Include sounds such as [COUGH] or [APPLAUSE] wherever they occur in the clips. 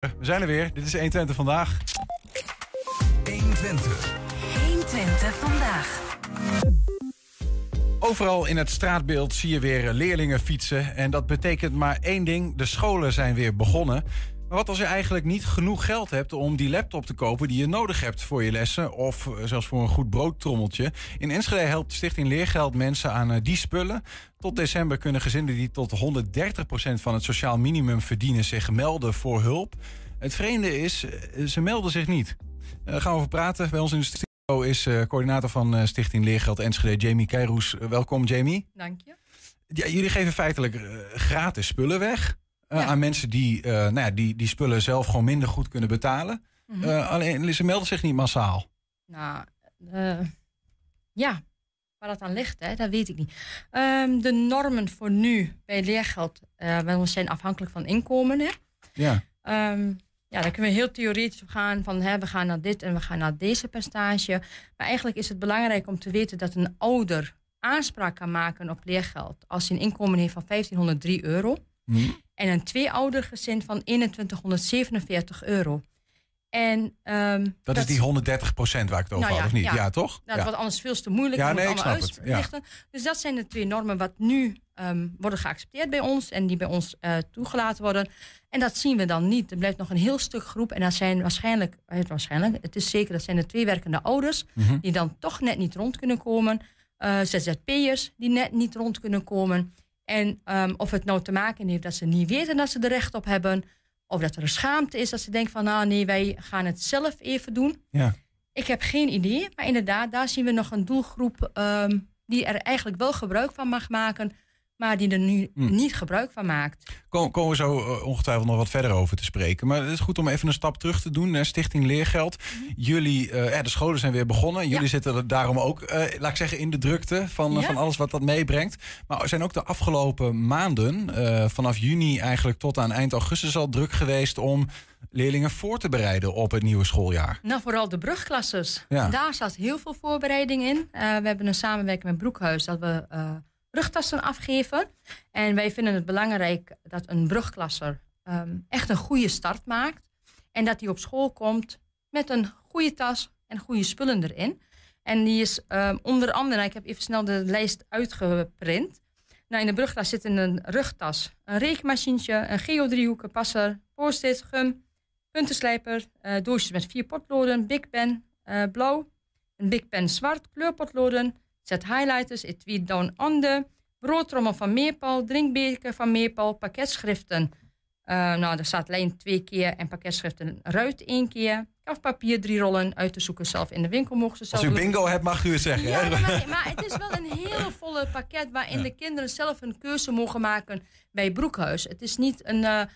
We zijn er weer. Dit is 120 vandaag. 120. 120 vandaag. Overal in het straatbeeld zie je weer leerlingen fietsen. En dat betekent maar één ding: de scholen zijn weer begonnen. Maar wat als je eigenlijk niet genoeg geld hebt om die laptop te kopen die je nodig hebt voor je lessen of eh, zelfs voor een goed broodtrommeltje? In Enschede helpt Stichting Leergeld mensen aan eh, die spullen. Tot december kunnen gezinnen die tot 130% van het sociaal minimum verdienen zich melden voor hulp. Het vreemde is, eh, ze melden zich niet. Daar gaan we over praten. Bij ons in de studio is coördinator van Stichting Leergeld Enschede, Jamie Keiroes. Welkom, Jamie. Dank je. Ja, jullie geven feitelijk gratis spullen weg Ja. aan mensen die, eh, nou ja, die die spullen zelf gewoon minder goed kunnen betalen. Mhm. Eh, alleen ze melden zich niet massaal. Nou, eh, ja, waar dat aan ligt, hè, dat weet ik niet. Ehm, de normen voor nu bij leergeld eh, wel zijn afhankelijk van inkomen. Hè. Ja. Ehm, ja, daar kunnen we heel theoretisch gaan van hè, we gaan naar dit en we gaan naar deze percentage. Maar eigenlijk is het belangrijk om te weten dat een ouder aanspraak kan maken op leergeld als hij een inkomen heeft van 1503 euro. En een tweeoudergezin van 2147 euro. En, ehm, Dat, is die 130% waar ik het over Nou had, ja, of niet? ja. Ja, toch? Nou, dat ja. wordt anders veel te moeilijk. Ja, moet nee, ik allemaal snap het. Dus dat zijn de twee normen wat nu ehm, worden geaccepteerd bij ons en die bij ons eh, toegelaten worden. En dat zien we dan niet. Er blijft nog een heel stuk groep en dat zijn waarschijnlijk, eh, waarschijnlijk het is zeker, dat zijn de twee werkende ouders Mhm. die dan toch net niet rond kunnen komen. Eh ZZP'ers die net niet rond kunnen komen. En ehm, of het nou te maken heeft dat ze niet weten dat ze er recht op hebben. Of dat er een schaamte is dat ze denken van nou nee, wij gaan het zelf even doen. Ja. Ik heb geen idee, maar inderdaad, daar zien we nog een doelgroep ehm, die er eigenlijk wel gebruik van mag maken, maar die er nu Hm. niet gebruik van maakt. Kom- Komen we zo eh, ongetwijfeld nog wat verder over te spreken. Maar het is goed om even een stap terug te doen. naar Stichting Leergeld. Jullie, eh, ja, de scholen zijn weer begonnen. Jullie Mhm. Ja. zitten er daarom ook, eh, laat ik zeggen, in de drukte van, Ja. van alles wat dat meebrengt. Maar er zijn ook de afgelopen maanden, vanaf juni eigenlijk tot aan eind augustus al druk geweest om leerlingen voor te bereiden op het nieuwe schooljaar. Nou, vooral de brugklasses. Ja. Daar zat heel veel voorbereiding in. We hebben een samenwerking met Broekhuis dat we rugtassen afgeven. En wij vinden het belangrijk dat een brugklasser ehm, echt een goede start maakt. En dat hij op school komt met een goede tas en goede spullen erin. En die is ehm, onder andere, ik heb even snel de lijst uitgeprint. Nou, in de brugtas zit een rugtas, een rekenmachientje, een geodriehoeken, passer, post-it, gum, puntenslijper, eh, doosjes met vier potloden, Big Pen eh, blauw, een Big Pen zwart, kleurpotloden, set highlighters, etui down under, broodtrommel van Meerpal, drinkbeker van Meerpal, pakketschriften. Eh, nou, er staat lijn twee keer en pakketschriften ruit één keer. Kafpapier drie rollen uit te zoeken zelf in de winkel mogen ze zelf Als u doen. bingo hebt, mag u het zeggen. Ja, hè? maar, het is wel een hele volle pakket waarin de kinderen zelf een keuze mogen maken bij Broekhuis. Het is niet een, eh, eh,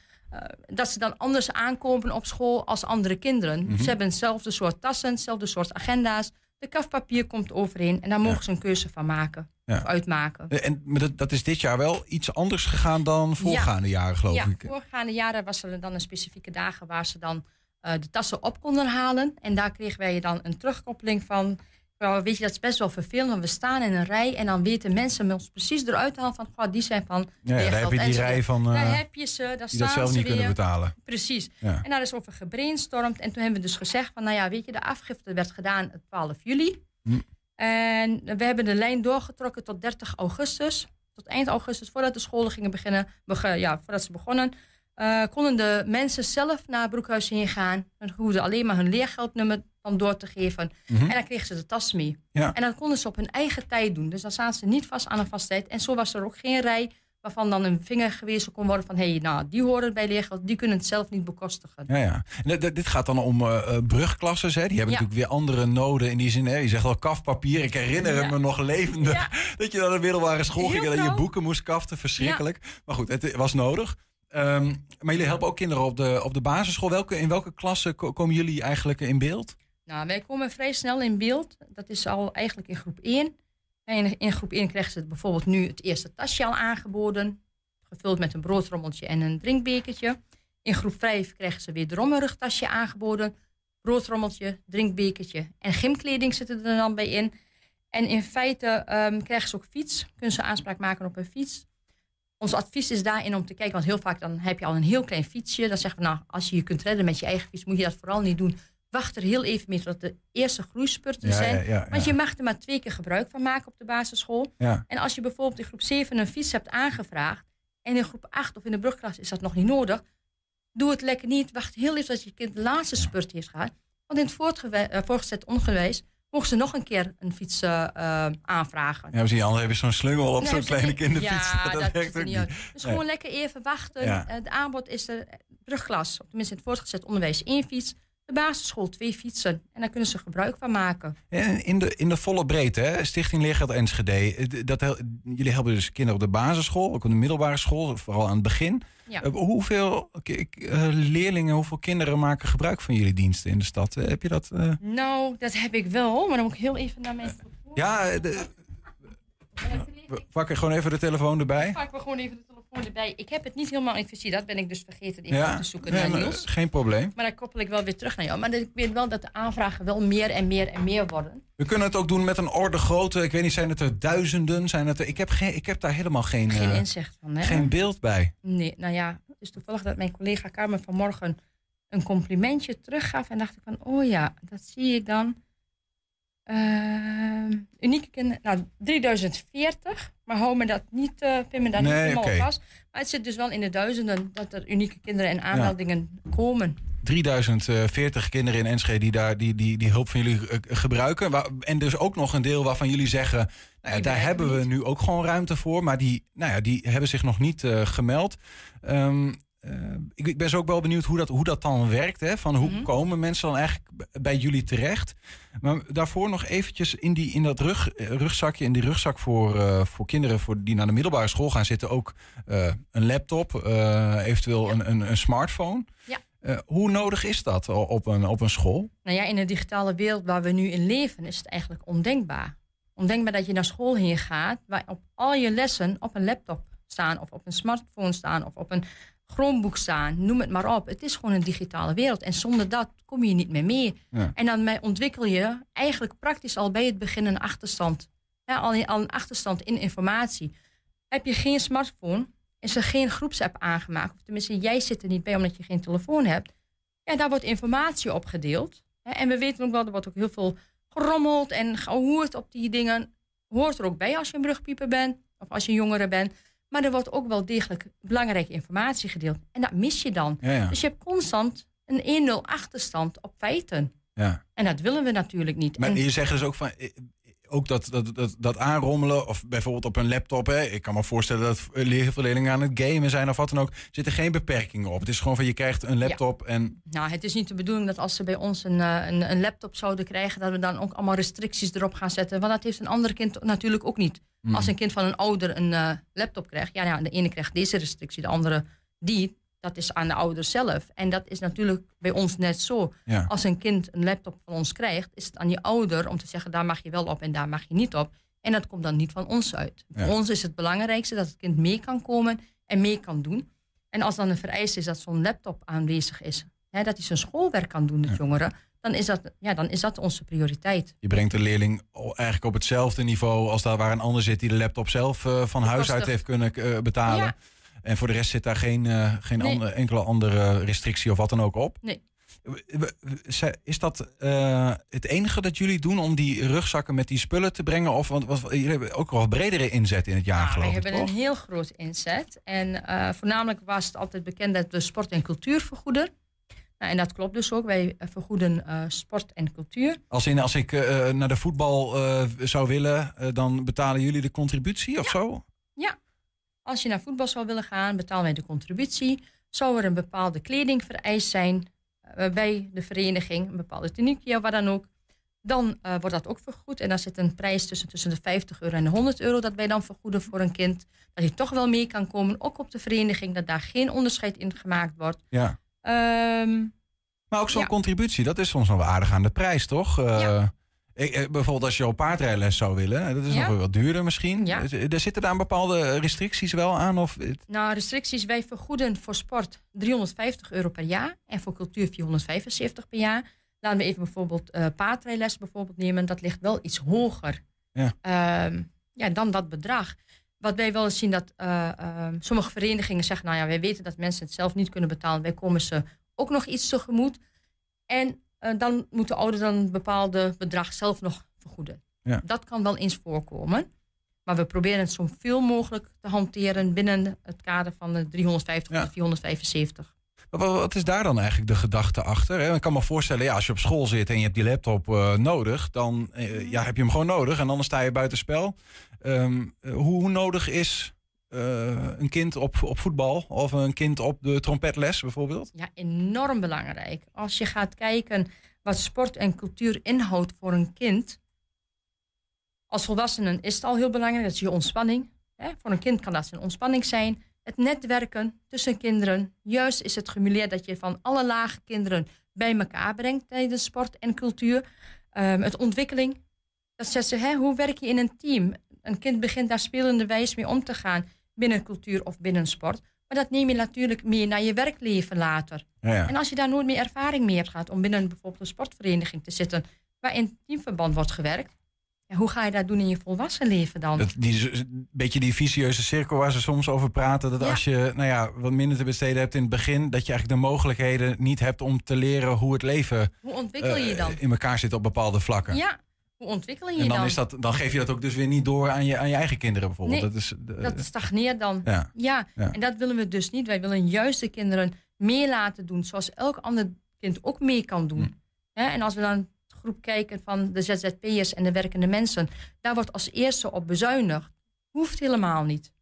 dat ze dan anders aankomen op school als andere kinderen. Mhm. Ze hebben hetzelfde soort tassen, hetzelfde soort agenda's. De kafpapier komt overeen en daar mogen ze een keuze van maken. Ja. Of uitmaken. En, maar dat, dat is dit jaar wel iets anders gegaan dan voorgaande jaren, geloof ja, ik. voorgaande jaren was er dan een specifieke dagen waar ze dan eh, de tassen op konden halen. En daar kregen wij dan een terugkoppeling van. "Goh, weet je, dat is best wel vervelend. want We staan in een rij en dan weten mensen ons precies eruit te halen van. "Goh, die zijn van. Ja, ja, daar heb je die rij van eh, Daar heb je ze, daar die staan dat zelf ze niet weer. kunnen betalen. Precies. Ja. En daar is over gebrainstormd. En toen hebben we dus gezegd van, nou ja, weet je, de afgifte werd gedaan op 12 juli. Hm. En we hebben de lijn doorgetrokken tot 30 augustus. Tot eind augustus, voordat de scholen gingen beginnen, ja, voordat ze begonnen, eh, konden de mensen zelf naar Broekhuis heen gaan. En hoefden alleen maar hun leergeldnummer dan door te geven. Mhm. En dan kregen ze de tas mee. Ja. En dat konden ze op hun eigen tijd doen. Dus dan zaten ze niet vast aan een vast tijd. En zo was er ook geen rij waarvan dan een vinger gewezen kon worden van... hé, hey, nou, die horen bij leergeld, die kunnen het zelf niet bekostigen. Ja, ja. En dit- gaat dan om eh, brugklasses. Hè? Die hebben Ja. natuurlijk weer andere noden in die zin. Hè? Je zegt al kafpapier. Ik herinner Ja. me nog levendig Ja. [LAUGHS] dat je naar de middelbare school Heel ging en dat je boeken moest kaften. Verschrikkelijk. Maar goed, het was nodig. Ehm, maar jullie helpen ook kinderen op de, op de basisschool. Welke, in welke klassen ko- komen jullie eigenlijk in beeld? Nou, wij komen vrij snel in beeld. Dat is al eigenlijk in groep 1. En in, groep 1 krijgen ze bijvoorbeeld nu het eerste tasje al aangeboden. Gevuld met een broodrommeltje en een drinkbekertje. In groep 5 krijgen ze weer een rugtasje aangeboden. Broodrommeltje, drinkbekertje en gymkleding zitten er dan bij in. En in feite ehm, krijgen ze ook fiets. Kunnen ze aanspraak maken op een fiets. Ons advies is daarin om te kijken, want heel vaak dan heb je al een heel klein fietsje. Dan zeggen we, nou, als je je kunt redden met je eigen fiets, moet je dat vooral niet doen. Wacht er heel even mee tot de eerste groeispurten Ja, zijn. ja, ja, Want je mag er maar twee keer gebruik van maken op de basisschool. En als je bijvoorbeeld in groep 7 een fiets hebt aangevraagd. en in groep 8 of in de brugklas is dat nog niet nodig. doe het lekker niet. Wacht heel even tot je kind de laatste spurt heeft gehad. Want in het eh, voortgezet onderwijs mogen ze nog een keer een fiets eh, eh, aanvragen. Ja, zie je, anders heb je zo'n slungel op Nee, zo'n kleine kinderfiets. Ja, [LAUGHS] dat, werkt er ook niet uit. Dus Nee. gewoon lekker even wachten. Ja. Eh, Het aanbod is er brugklas, of tenminste in het voortgezet onderwijs, één fiets. De basisschool twee fietsen. En daar kunnen ze gebruik van maken. En in de, in de volle breedte, hè? Stichting Leergeld Enschede. eh, Dat, jullie helpen dus kinderen op de basisschool, ook op de middelbare school, vooral aan het begin. Ja. Eh, hoeveel eh, leerlingen, hoeveel kinderen maken gebruik van jullie diensten in de stad? Heb je dat? Nou, dat heb ik wel, maar dan moet ik heel even naar mijn telefoon. Ja, de, we pakken gewoon even de telefoon erbij. Pakken we gewoon even de telefoon erbij. Ik heb het niet helemaal in visie. Dat ben ik dus vergeten even Ja, te zoeken nee, naar Niels. eh, geen probleem. Maar dan koppel ik wel weer terug naar jou. Maar ik weet wel dat de aanvragen wel meer en meer en meer worden. We kunnen het ook doen met een orde grootte. Ik weet niet, zijn het er duizenden? Zijn het er, ik, heb geen, ik heb daar helemaal geen, Geen eh, inzicht van, hè? geen beeld bij. Nee, nou ja, het is toevallig dat mijn collega Carmen vanmorgen een complimentje teruggaf. En dacht ik van, oh ja, dat zie ik dan. Ehm, nou 3040. Maar hou me dat niet, eh pin me daar niet helemaal vast. Maar het zit dus wel in de duizenden dat er unieke kinderen en aanmeldingen komen. 3040 kinderen in Enschede die daar die, die, die hulp van jullie eh, gebruiken. En dus ook nog een deel waarvan jullie zeggen... Nou ja, daar hebben we niet. nu ook gewoon ruimte voor. Maar die, nou ja, die hebben zich nog niet eh, gemeld. Eh, ik, ik ben zo ook wel benieuwd hoe dat, hoe dat dan werkt. Hè? Van hoe Mhm. komen mensen dan eigenlijk bij jullie terecht? Maar daarvoor nog eventjes in, die, in dat rug, eh, rugzakje. In die rugzak voor, eh, voor kinderen voor die naar de middelbare school gaan zitten ook eh, een laptop. eh, eventueel Ja. een, een, een smartphone. Ja. Eh, hoe nodig is dat op een, op een school? Nou ja, in de digitale wereld waar we nu in leven is het eigenlijk ondenkbaar. Ondenkbaar dat je naar school heen gaat waar op al je lessen op een laptop staan of op een smartphone staan of op een Chromebook staan, noem het maar op. Het is gewoon een digitale wereld en zonder dat kom je niet meer mee. Ja. En dan ontwikkel je eigenlijk praktisch al bij het begin een achterstand. Ja, al, al een achterstand in informatie. Heb je geen smartphone, is er geen groepsapp aangemaakt, of tenminste jij zit er niet bij omdat je geen telefoon hebt, ja, daar wordt informatie op gedeeld. En we weten ook wel, er wordt ook heel veel gerommeld en gehoord op die dingen. Hoort er ook bij als je een brugpieper bent of als je jongere bent. Maar er wordt ook wel degelijk belangrijke informatie gedeeld. En dat mis je dan. Ja, ja. Dus je hebt constant een 1-0 achterstand op feiten. ja. En dat willen we natuurlijk niet. Maar En- je zegt dus ook van. Ook dat, dat, dat, dat aanrommelen, of bijvoorbeeld op een laptop. Hè. Ik kan me voorstellen dat leerlingen aan het gamen zijn of wat dan ook. Zitten geen beperkingen op. Het is gewoon van je krijgt een laptop en. Nou, het is niet de bedoeling dat als ze bij ons een, eh, een, een laptop zouden krijgen, dat we dan ook allemaal restricties erop gaan zetten. Want dat heeft een ander kind natuurlijk ook niet. Mm. Als een kind van een ouder een eh, laptop krijgt, ja, nou, de ene krijgt deze restrictie, de andere die. Dat is aan de ouder zelf. En dat is natuurlijk bij ons net zo. Ja. Als een kind een laptop van ons krijgt, is het aan die ouder om te zeggen: daar mag je wel op en daar mag je niet op. En dat komt dan niet van ons uit. Ja. Voor ons is het belangrijkste dat het kind mee kan komen en mee kan doen. En als dan een vereiste is dat zo'n laptop aanwezig is, hè, dat hij zijn schoolwerk kan doen, het jongeren, dan is, dat, ja, dan is dat onze prioriteit. Je brengt de leerling eigenlijk op hetzelfde niveau als daar waar een ander zit die de laptop zelf eh, van huis uit heeft kunnen eh, betalen. Ja. En voor de rest zit daar geen, eh, geen Nee. enkele andere restrictie of wat dan ook op. Nee. We- we- we- Is dat eh, het enige dat jullie doen om die rugzakken met die spullen te brengen? Of want, want jullie hebben ook wel bredere inzet in het jaar, Ja, geloof ik, hebben toch? een heel groot inzet. En eh, voornamelijk was het altijd bekend dat we sport en cultuur vergoeden. Nou, en dat klopt dus ook. Wij vergoeden sport en cultuur. Als, in, als ik naar de voetbal zou willen, dan betalen jullie de contributie of zo? Als je naar voetbal zou willen gaan, betalen wij de contributie. Zou er een bepaalde kleding vereist zijn eh, bij de vereniging, een bepaalde tuniekje of wat dan ook, dan eh, wordt dat ook vergoed. En dan zit een prijs tussen, tussen de 50 euro en de 100 euro dat wij dan vergoeden voor een kind. Dat hij toch wel mee kan komen, ook op de vereniging, dat daar geen onderscheid in gemaakt wordt. Ja. Ehm, Maar ook zo'n Ja. contributie, dat is soms wel aardig aan de prijs, toch? Eh, Ja. Ik, eh, bijvoorbeeld als je op paardrijles zou willen, dat is Ja. nog wel wat duurder misschien. Ja. Eh, Er zitten daar bepaalde restricties wel aan? Of, Nou, restricties. Wij vergoeden voor sport 350 euro per jaar. En voor cultuur 475 per jaar. Laten we even bijvoorbeeld eh paardrijles bijvoorbeeld nemen. Dat ligt wel iets hoger Ja. Ehm, ja, dan dat bedrag. wat wij wel eens zien dat eh, eh, sommige verenigingen zeggen, nou ja, wij weten dat mensen het zelf niet kunnen betalen. Wij komen ze ook nog iets tegemoet. En eh, dan moet de ouder dan een bepaalde bedrag zelf nog vergoeden. Ja. Dat kan wel eens voorkomen. Maar we proberen het zoveel mogelijk te hanteren binnen het kader van de 350 Ja. of de 475. Wat, is daar dan eigenlijk de gedachte achter? Ik kan me voorstellen, ja, als je op school zit en je hebt die laptop eh, nodig, dan eh, ja, heb je hem gewoon nodig en anders sta je buitenspel. Eh, hoe, hoe nodig is eh, een kind op, op voetbal of een kind op de trompetles bijvoorbeeld? Ja, enorm belangrijk. Als je gaat kijken wat sport en cultuur inhoudt voor een kind. Als volwassenen is het al heel belangrijk, dat is je ontspanning. Hè? Voor een kind kan dat zijn ontspanning zijn. Het netwerken tussen kinderen. Juist is het gemuleerd dat je van alle lage kinderen bij elkaar brengt tijdens sport en cultuur. Ehm, het ontwikkeling. Dat zegt ze, hè, hoe werk je in een team? Een kind begint daar spelende wijs mee om te gaan binnen cultuur of binnen sport. Maar dat neem je natuurlijk mee naar je werkleven later. Ja, ja. En als je daar nooit meer ervaring mee hebt gehad om binnen bijvoorbeeld een sportvereniging te zitten waar in teamverband wordt gewerkt, ja, hoe ga je dat doen in je volwassen leven dan? Dat, die, z- beetje die vicieuze cirkel waar ze soms over praten. Dat Ja. als je nou ja, wat minder te besteden hebt in het begin, dat je eigenlijk de mogelijkheden niet hebt om te leren hoe het leven hoe ontwikkel je je eh, dan? in elkaar zit op bepaalde vlakken. Ja, hoe ontwikkel je je En dan, dan? is dat, dan geef je dat ook dus weer niet door aan je, aan je eigen kinderen bijvoorbeeld. Nee, dat is, de- Dat stagneert dan. ja. Ja, Ja. en dat willen we dus niet. Wij willen juist de kinderen meer laten doen, zoals elk ander kind ook mee kan doen. Hm. En als we dan de groep kijken van de ZZP'ers en de werkende mensen, daar wordt als eerste op bezuinigd. Hoeft helemaal niet.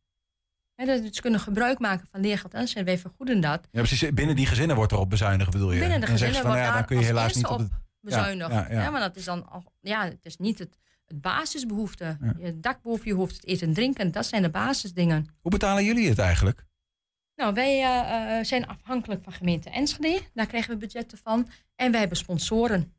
Dat ze kunnen gebruik maken van leergeld en wij vergoeden dat. ja, precies. Binnen die gezinnen wordt erop bezuinigd, bedoel je? Binnen de gezinnen van, ja, dan kun je helaas niet op het... Bezuinigd. ja, maar dat is dan al, ja, het is niet het, het basisbehoefte. Je dak boven je hoofd, het eten en drinken, dat zijn de basisdingen. Hoe betalen jullie het eigenlijk? Nou, wij eh, eh, zijn afhankelijk van gemeente Enschede. Daar krijgen we budgetten van. En wij hebben sponsoren.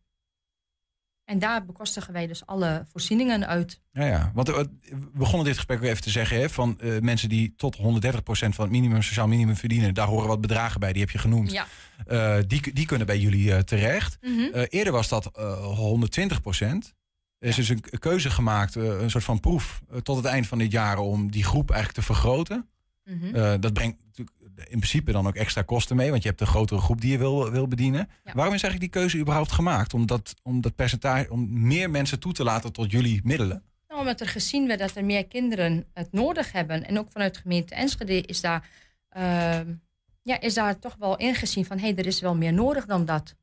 En daar bekostigen wij dus alle voorzieningen uit. Ja, ja. Want eh, we begonnen dit gesprek ook even te zeggen... Hè, van eh, mensen die tot 130% van het minimum, sociaal minimum verdienen... daar horen wat bedragen bij, die heb je genoemd. Ja. Eh, die, die kunnen bij jullie terecht. Mhm. Eerder was dat eh 120 procent. Er is dus een keuze gemaakt, een soort van proef... tot het eind van dit jaar om die groep eigenlijk te vergroten. Mhm. Dat brengt natuurlijk in principe dan ook extra kosten mee... want je hebt een grotere groep die je wil, wil bedienen. Ja. Waarom is eigenlijk die keuze überhaupt gemaakt? Om dat, om dat percentage, om meer mensen toe te laten tot jullie middelen? Nou, omdat er gezien werd dat er meer kinderen het nodig hebben. En ook vanuit de gemeente Enschede is daar, ehm, ja, is daar toch wel ingezien van... hé, hey, er is wel meer nodig dan dat.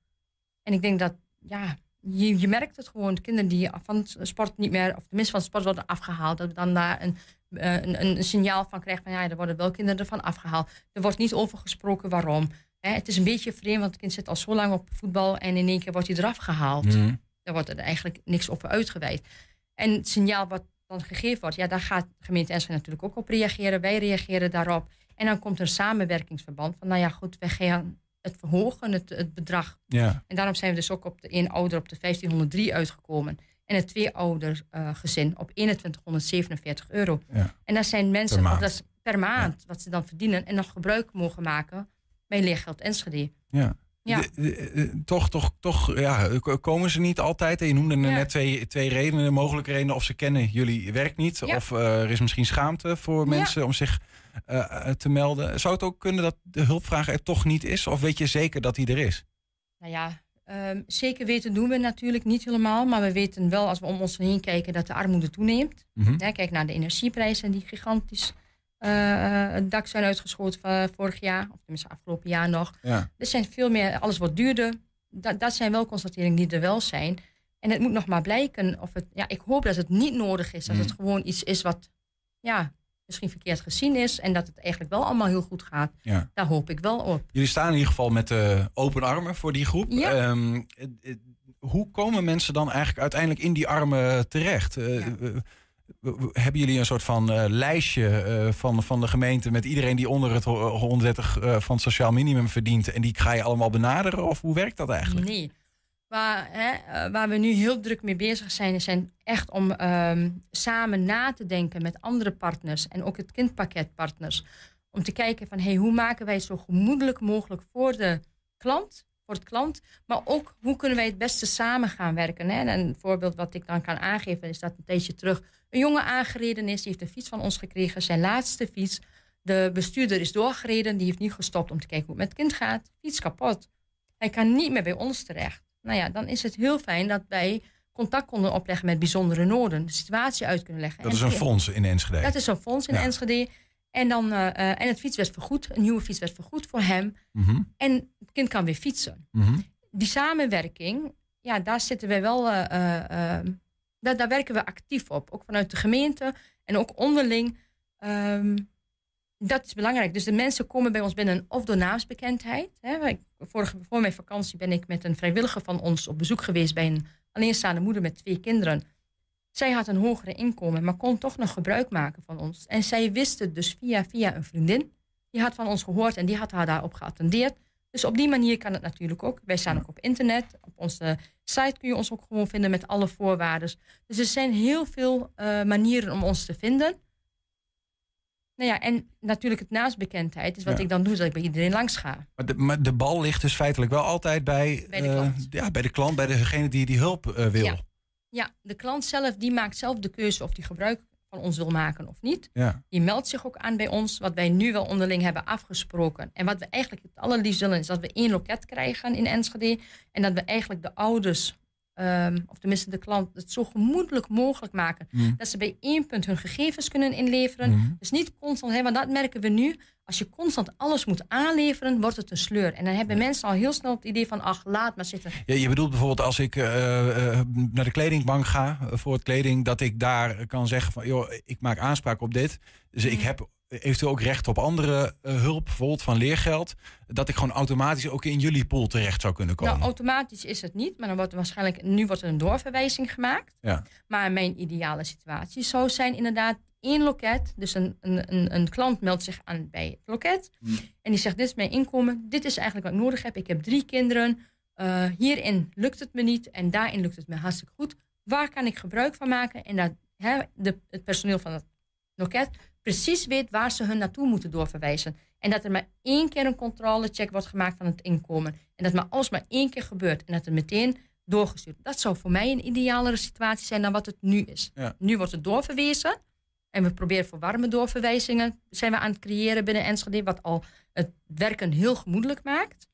En ik denk dat, ja, je, je merkt het gewoon. De kinderen die van sport niet meer... of tenminste van sport worden afgehaald... dat we dan daar een, eh, een, een signaal van krijgen van... ja, er worden wel kinderen ervan afgehaald. Er wordt niet over gesproken waarom. Hè, het is een beetje vreemd, want het kind zit al zo lang op voetbal... en in één keer wordt hij eraf gehaald. Mhm. Daar wordt er eigenlijk niks over uitgeweid. En het signaal wat dan gegeven wordt, ja, daar gaat de gemeente Enschede natuurlijk ook op reageren. Wij reageren daarop. En dan komt er een samenwerkingsverband van, nou ja, goed, wij gaan het verhogen, het, het bedrag. Ja, En daarom zijn we dus ook op de één ouder op de 1503 uitgekomen. En het twee ouder eh, gezin op 2147 euro. Ja. En dat zijn mensen, Per maand. dat is per maand, wat ze dan verdienen en nog gebruik mogen maken bij leergeld Enschede. ja. Ja. De- de- toch, toch, toch ja, komen ze niet altijd. En je noemde Ja. net twee, twee redenen, mogelijke redenen. Of ze kennen jullie werk niet. Ja. Of eh, er is misschien schaamte voor mensen om zich eh, te melden. Zou het ook kunnen dat de hulpvraag er toch niet is? Of weet je zeker dat die er is? Nou ja, ehm, zeker weten doen we natuurlijk niet helemaal. Maar we weten wel, als we om ons heen kijken, dat de armoede toeneemt. Mhm. Ja, kijk naar de energieprijzen die gigantisch eh, eh, het dak zijn uitgeschoten van vorig jaar. Of tenminste afgelopen jaar nog. Ja. Er zijn veel meer, alles wordt duurder. Dat, dat zijn wel constateringen die er wel zijn. En het moet nog maar blijken of het, ja, ik hoop dat het niet nodig is. Dat Mm. het gewoon iets is wat, ja, misschien verkeerd gezien is. En dat het eigenlijk wel allemaal heel goed gaat. Ja. Daar hoop ik wel op. Jullie staan in ieder geval met eh, open armen voor die groep. Ja. Ehm, eh, eh, hoe komen mensen dan eigenlijk uiteindelijk in die armen terecht? Eh, Ja. eh, hebben jullie een soort van lijstje van, van de gemeente met iedereen die onder het ho- 130 eh, van het sociaal minimum verdient en die ga je allemaal benaderen? Of hoe werkt dat eigenlijk? Nee. Waar, hè, eh, waar we nu heel druk mee bezig zijn, is zijn echt om ehm, samen na te denken met andere partners en ook het kindpakketpartners. Om te kijken van hey, hoe maken wij het zo gemoedelijk mogelijk voor de klant, voor het klant, maar ook hoe kunnen wij het beste samen gaan werken. Hè? En een voorbeeld wat ik dan kan aangeven is dat een tijdje terug een jongen aangereden is. Die heeft een fiets van ons gekregen, zijn laatste fiets. De bestuurder is doorgereden, die heeft niet gestopt om te kijken hoe het met het kind gaat. Fiets kapot. Hij kan niet meer bij ons terecht. Nou ja, dan is het heel fijn dat wij contact konden opleggen met bijzondere noden. De situatie uit kunnen leggen. Dat is een fonds in Enschede. Dat is een fonds in Ja. Enschede. En, dan, eh, eh, en het fiets werd vergoed. Een nieuwe fiets werd vergoed voor hem. Mhm, En het kind kan weer fietsen. mhm. Die samenwerking, ja, daar zitten wij wel. eh, eh, eh, daar, daar werken we actief op. Ook vanuit de gemeente en ook onderling. Ehm, dat is belangrijk. Dus de mensen komen bij ons binnen of door naamsbekendheid. Hè. Vorige, voor mijn vakantie ben ik met een vrijwilliger van ons op bezoek geweest bij een alleenstaande moeder met twee kinderen. Zij had een hogere inkomen, maar kon toch nog gebruik maken van ons. En zij wist het dus via, via een vriendin. Die had van ons gehoord en die had haar daarop geattendeerd. Dus op die manier kan het natuurlijk ook. Wij staan ook op internet. Op onze site kun je ons ook gewoon vinden met alle voorwaarden. Dus er zijn heel veel eh, manieren om ons te vinden. Nou ja, en natuurlijk het naastbekendheid is wat Ja. ik dan doe, dat ik bij iedereen langs ga. Maar, de, maar de bal ligt dus feitelijk wel altijd bij, Bij de eh, klant. ja, bij de klant, bij degene die die hulp eh, wil. Ja. Ja, de klant zelf die maakt zelf de keuze of die gebruik van ons wil maken of niet. Ja. Die meldt zich ook aan bij ons, wat wij nu wel onderling hebben afgesproken. En wat we eigenlijk het allerliefst willen, is dat we één loket krijgen in Enschede. En dat we eigenlijk de ouders, ehm, of tenminste de klant, het zo gemoedelijk mogelijk maken. Mhm. Dat ze bij één punt hun gegevens kunnen inleveren. Mhm. Dus niet constant, hè, want dat merken we nu. Als je constant alles moet aanleveren, wordt het een sleur. En dan hebben mensen al heel snel het idee van, ach, laat maar zitten. Ja, je bedoelt bijvoorbeeld als ik eh, eh, naar de kledingbank ga eh, voor het kleding, dat ik daar kan zeggen van, joh, ik maak aanspraak op dit. Dus ik Mhm. heb eventueel ook recht op andere eh, hulp, bijvoorbeeld van leergeld. Dat ik gewoon automatisch ook in jullie pool terecht zou kunnen komen. Nou, automatisch is het niet, maar dan wordt er waarschijnlijk, nu wordt er een doorverwijzing gemaakt. Ja. Maar mijn ideale situatie zou zijn inderdaad één loket. Dus een, een, een, een klant meldt zich aan bij het loket. Hmm. En die zegt, dit is mijn inkomen, dit is eigenlijk wat ik nodig heb. Ik heb drie kinderen, Eh, hierin lukt het me niet en daarin lukt het me hartstikke goed. Waar kan ik gebruik van maken? En dat de, het personeel van het loket precies weet waar ze hun naartoe moeten doorverwijzen. En dat er maar één keer een controlecheck wordt gemaakt van het inkomen. En dat maar alles maar één keer gebeurt. En dat er meteen doorgestuurd. Dat zou voor mij een idealere situatie zijn dan wat het nu is. Ja. Nu wordt het doorverwezen. En we proberen voor warme doorverwijzingen zijn we aan het creëren binnen Enschede. Wat al het werken heel gemoedelijk maakt.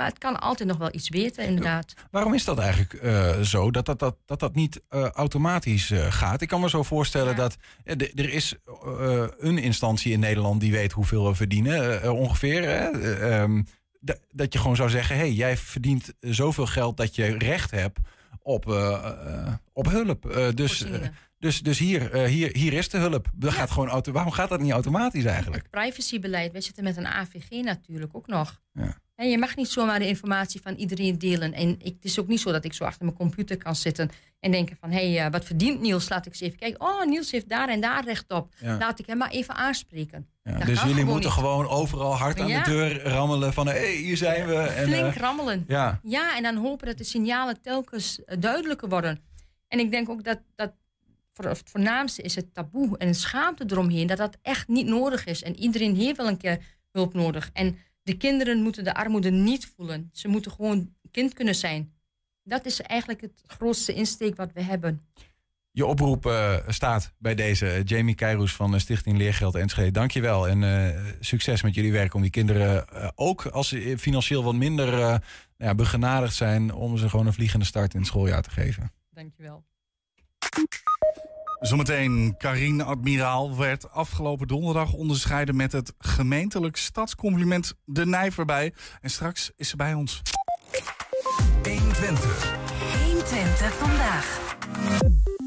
Maar het kan altijd nog wel iets weten, inderdaad. Waarom is dat eigenlijk eh, zo, dat dat, dat, dat, dat niet eh, automatisch eh, gaat? Ik kan me zo voorstellen Ja. dat er is een instantie in Nederland die weet hoeveel we verdienen, ongeveer. Hè? Eh, ehm, da- dat je gewoon zou zeggen, hey, jij verdient zoveel geld dat je recht hebt op, op hulp. Dus, dus, dus hier, eh, hier, hier is de hulp. Dat gaat gewoon auto Waarom gaat dat niet automatisch eigenlijk? Het privacybeleid, wij zitten met een AVG natuurlijk ook nog. Ja. En je mag niet zomaar de informatie van iedereen delen. En ik, het is ook niet zo dat ik zo achter mijn computer kan zitten en denken van... hé, hey, eh, wat verdient Niels? Laat ik eens even kijken. Oh, Niels heeft daar en daar recht op. Ja. Laat ik hem maar even aanspreken. Ja, dus jullie gewoon moeten niet. gewoon overal hard aan de deur rammelen van hé, hey, hier zijn we. En, Flink eh, rammelen. ja. Ja, en dan hopen dat de signalen telkens duidelijker worden. En ik denk ook dat, dat het voornaamste is het taboe en de schaamte eromheen... dat dat echt niet nodig is. En iedereen heeft wel een keer hulp nodig. En de kinderen moeten de armoede niet voelen. Ze moeten gewoon kind kunnen zijn. Dat is eigenlijk het grootste insteek wat we hebben. Je oproep eh, staat bij deze. Jamie Keiroes van de Stichting Leergeld Enschede. Dankjewel en eh, succes met jullie werk om die kinderen eh, ook als ze financieel wat minder eh, nou ja, begenadigd zijn... om ze gewoon een vliegende start in het schooljaar te geven. Dankjewel. Zometeen, Karine Admiraal werd afgelopen donderdag onderscheiden met het gemeentelijk stadscompliment De Nijverbij. En straks is ze bij ons. 120 vandaag.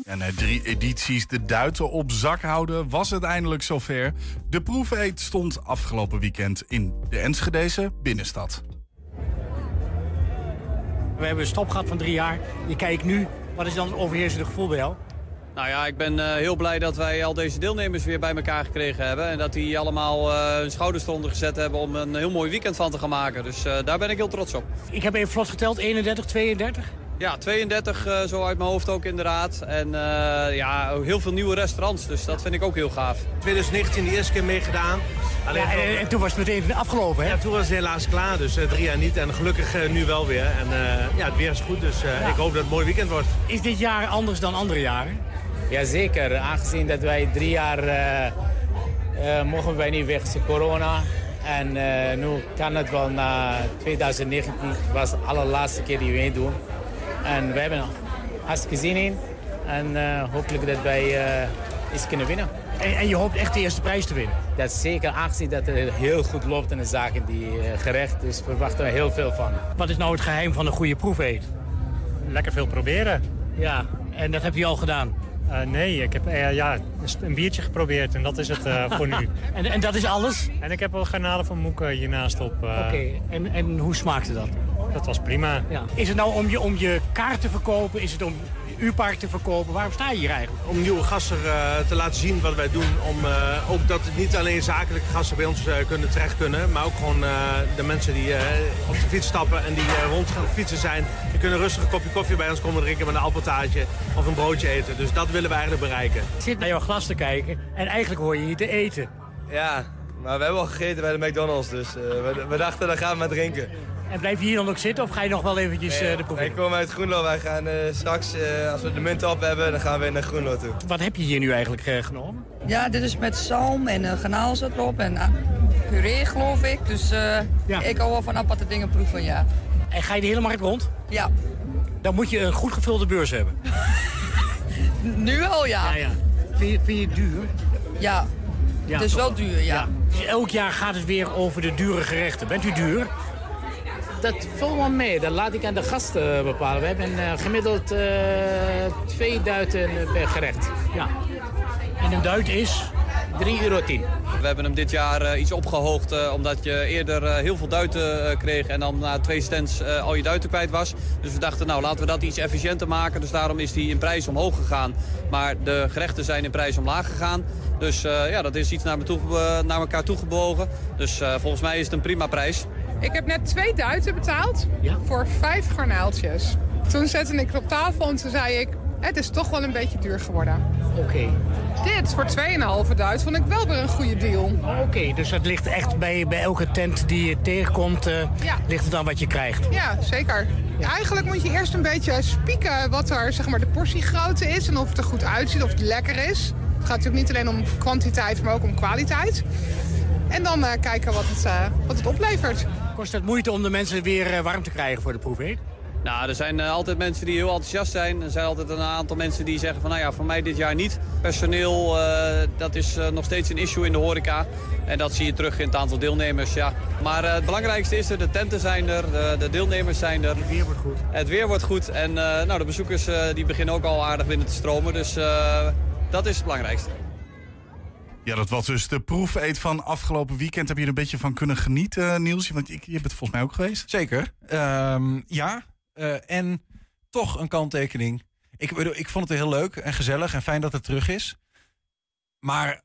En na drie edities de duiten op zak houden, was het eindelijk zover. De proefeet stond afgelopen weekend in de Enschedese binnenstad. We hebben een stop gehad van drie jaar. Je kijkt nu, wat is dan het overheersende gevoel bij jou? Nou ja, ik ben eh, heel blij dat wij al deze deelnemers weer bij elkaar gekregen hebben. En dat die allemaal eh, hun schouders eronder gezet hebben om een heel mooi weekend van te gaan maken. Dus eh, daar ben ik heel trots op. Ik heb even vlot geteld, 31, 32. Ja, 32 eh, zo uit mijn hoofd ook inderdaad. En eh, ja, heel veel nieuwe restaurants, dus dat vind ik ook heel gaaf. 2019 de eerste keer meegedaan. Alleen Ja, en, en toen was het meteen afgelopen, hè? ja, toen was het helaas klaar, dus drie jaar niet. En gelukkig nu wel weer. En eh, ja, het weer is goed, dus eh, Ja. ik hoop dat het een mooi weekend wordt. Is dit jaar anders dan andere jaren? Jazeker, aangezien dat wij drie jaar uh, uh, mogen wij niet weg, corona. En uh, nu kan het wel na 2019, was de allerlaatste keer die we meedoen. En we hebben er hartstikke zin in. En hopelijk dat wij iets kunnen winnen. En, en, je hoopt echt de eerste prijs te winnen? Dat zeker, aangezien dat het heel goed loopt in de zaken die gerecht. Dus we verwachten er heel veel van. Wat is nou het geheim van een goede proefeet? Lekker veel proberen. Ja, en dat heb je al gedaan? Uh, nee, ik heb uh, ja, een biertje geprobeerd en dat is het uh, [LAUGHS] voor nu. en, en dat is alles? En ik heb wel garnalen van Moeke hiernaast op. Oké, en, en hoe smaakte dat? Dat was prima. Ja. Is het nou om je, om je kaart te verkopen? Is het om U-park te verkopen? Waarom sta je hier eigenlijk? Om nieuwe gasten uh, te laten zien wat wij doen. Om uh, ook dat het niet alleen zakelijke gasten bij ons uh, kunnen terecht kunnen. Maar ook gewoon de mensen die op de fiets stappen en die rond gaan fietsen zijn. Die kunnen rustig een kopje koffie bij ons komen drinken met een appeltaartje of een broodje eten. Dus dat willen we eigenlijk bereiken. Ik zit naar jouw glas te kijken en eigenlijk hoor je hier te eten. Ja, maar we hebben al gegeten bij de McDonald's. Dus we, we dachten, dan gaan we maar drinken. En blijf je hier dan ook zitten of ga je nog wel eventjes uh, de proef Ik kom uit Groenlo. Wij gaan uh, straks, uh, als we de munt op hebben, dan gaan we naar Groenlo toe. Wat heb je hier nu eigenlijk genomen? Ja, dit is met zalm en uh, garnaal zit erop en puree geloof ik. Dus ja. ik hou wel van aparte dingen proeven, ja. En ga je de hele markt rond? Ja. Dan moet je een goed gevulde beurs hebben. [LAUGHS] nu al, ja. ja, ja. Vind, je, vind je het duur? Ja. ja het is wel duur, ja. ja. Dus elk jaar gaat het weer over de dure gerechten. Bent u duur? Dat valt wel mee. Dat laat ik aan de gasten bepalen. We hebben uh, gemiddeld uh, twee duiten per gerecht. Ja. En een duit is? 3,10 euro. We hebben hem dit jaar uh, iets opgehoogd uh, omdat je eerder uh, heel veel duiten kreeg en dan na twee stands al je duiten kwijt was. Dus we dachten nou laten we dat iets efficiënter maken. Dus daarom is die in prijs omhoog gegaan. Maar de gerechten zijn in prijs omlaag gegaan. Dus ja, dat is iets naar, me toe, naar elkaar toegebogen. Dus volgens mij is het een prima prijs. Ik heb net twee duiten betaald ja? voor vijf garnaaltjes. Toen zette ik het op tafel en toen zei ik... het is toch wel een beetje duur geworden. Oké. Dit voor 2,5 duit vond ik wel weer een goede deal. Oké, dus het ligt echt bij, bij elke tent die je tegenkomt... Uh, ja. ligt het aan wat je krijgt? Ja, zeker. Ja. Eigenlijk moet je eerst een beetje spieken wat er zeg maar, de portiegrootte is... en of het er goed uitziet, of het lekker is. Het gaat natuurlijk niet alleen om kwantiteit, maar ook om kwaliteit. En dan uh, kijken wat het, uh, wat het oplevert. Kost het moeite om de mensen weer uh, warm te krijgen voor de proefeet? Nou, er zijn altijd mensen die heel enthousiast zijn. Er zijn altijd een aantal mensen die zeggen van, nou ja, voor mij dit jaar niet. Personeel, dat is nog steeds een issue in de horeca. En dat zie je terug in het aantal deelnemers, ja. Maar het belangrijkste is er, de tenten zijn er, de, de, deelnemers zijn er. Het weer wordt goed. Het weer wordt goed. En nou, de bezoekers die beginnen ook al aardig binnen te stromen. Dus dat is het belangrijkste. Ja, dat was dus de proefeet van afgelopen weekend. Heb je er een beetje van kunnen genieten, Niels? Want je bent volgens mij ook geweest. Zeker. Um, ja. Uh, en toch een kanttekening. Ik, ik vond het heel leuk en gezellig en fijn dat het terug is. Maar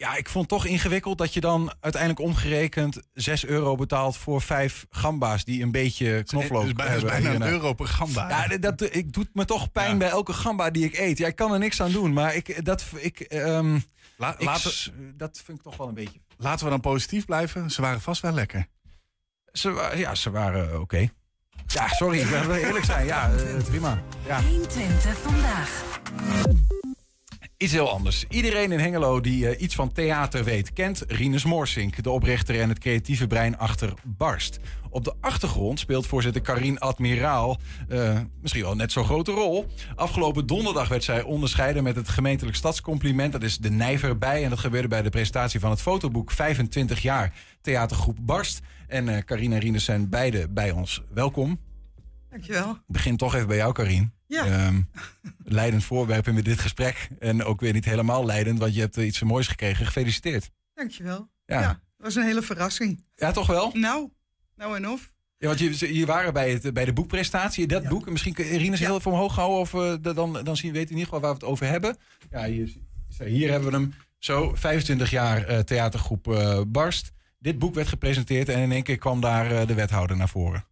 ja, ik vond het toch ingewikkeld dat je dan uiteindelijk omgerekend 6 euro betaalt voor vijf gamba's die een beetje knoflook hebben. Het is bijna een euro per gamba. Ja, dat, ik doet me toch pijn ja. bij elke gamba die ik eet. Ja, ik kan er niks aan doen, maar ik, dat, ik, um, La, ik, laten, dat vind ik toch wel een beetje. Laten we dan positief blijven. Ze waren vast wel lekker. Ze, ja, ze waren oké. Okay. Ja, sorry, ik wil eerlijk zijn. Ja, uh, prima. Ja. 120 vandaag. Iets heel anders. Iedereen in Hengelo die uh, iets van theater weet, kent Rinus Moorsink, de oprichter en het creatieve brein achter Barst. Op de achtergrond speelt voorzitter Karin Admiraal uh, misschien wel net zo'n grote rol. Afgelopen donderdag werd zij onderscheiden met het gemeentelijk stadscompliment. Dat is de Nijver bij. En dat gebeurde bij de presentatie van het fotoboek 25 jaar theatergroep Barst. En uh, Karin en Rinus zijn beide bij ons. Welkom. Dankjewel. Ik begin toch even bij jou, Karin. Ja. Um, leidend voorwerp in dit gesprek. En ook weer niet helemaal leidend, want je hebt iets moois gekregen. Gefeliciteerd. Dankjewel. Ja. ja, dat was een hele verrassing. Ja, toch wel? Nou, nou en of. Ja, want je, je waren bij, het, bij de boekpresentatie. Dat ja. boek, misschien kun Rinus ja. heel even omhoog houden. Of uh, dan, dan zien we weten in ieder geval waar we het over hebben. Ja, hier, hier hebben we hem. Zo, 25 jaar uh, theatergroep uh, Barst. Dit boek werd gepresenteerd en in één keer kwam daar de wethouder naar voren.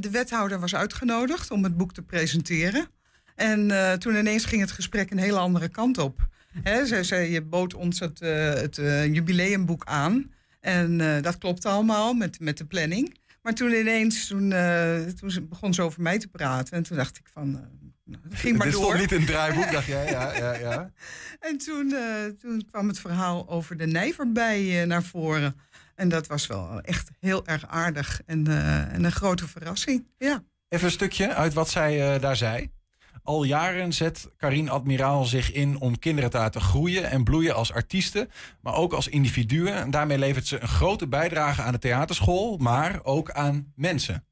De wethouder was uitgenodigd om het boek te presenteren. En uh, toen ineens ging het gesprek een hele andere kant op. He, zij, zij bood ons het, uh, het uh, jubileumboek aan. En dat klopt allemaal met, met de planning. Maar toen ineens, toen, eh, toen ze- begon ze over mij te praten. En toen dacht ik van, eh, nou, ging maar Dit door. stond niet in het draaiboek, [LAUGHS] dacht jij? Ja, ja, ja. En toen, eh, toen kwam het verhaal over de nijverbij eh, naar voren. En dat was wel echt heel erg aardig en, eh, en een grote verrassing. Ja. Even een stukje uit wat zij eh, daar zei. Al jaren zet Karin Admiraal zich in om kinderen te laten groeien en bloeien als artiesten, maar ook als individuen. En daarmee levert ze een grote bijdrage aan de theaterschool, maar ook aan mensen.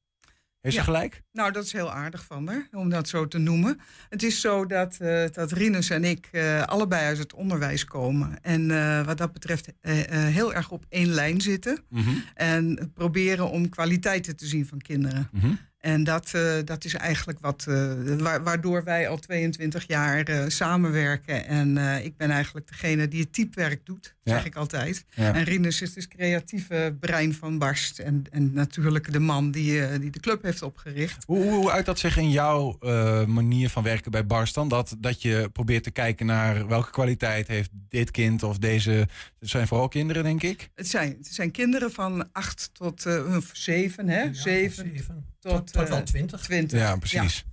Heeft ze Ja. gelijk? Nou, dat is heel aardig van haar, om dat zo te noemen. Het is zo dat, dat Rinus en ik eh, allebei uit het onderwijs komen. En eh, wat dat betreft heel erg op één lijn zitten. Mhm. En proberen om kwaliteiten te zien van kinderen. Mhm. En dat, eh, dat is eigenlijk wat, eh, wa- waardoor wij al 22 jaar eh, samenwerken. En eh, ik ben eigenlijk degene die het typewerk doet, Ja. zeg ik altijd. Ja. En Rinus is dus creatieve brein van Barst. En, en natuurlijk de man die, eh, die de club heeft opgericht. Hoe, hoe, hoe uit dat zich in jouw eh, manier van werken bij Bars dan? Dat, dat je probeert te kijken naar welke kwaliteit heeft dit kind of deze... Het zijn vooral kinderen, denk ik. Het zijn, het zijn kinderen van 8 tot eh, 7, hè? 7 tot, Tot- tot wel eh, 20. 20. Ja, precies.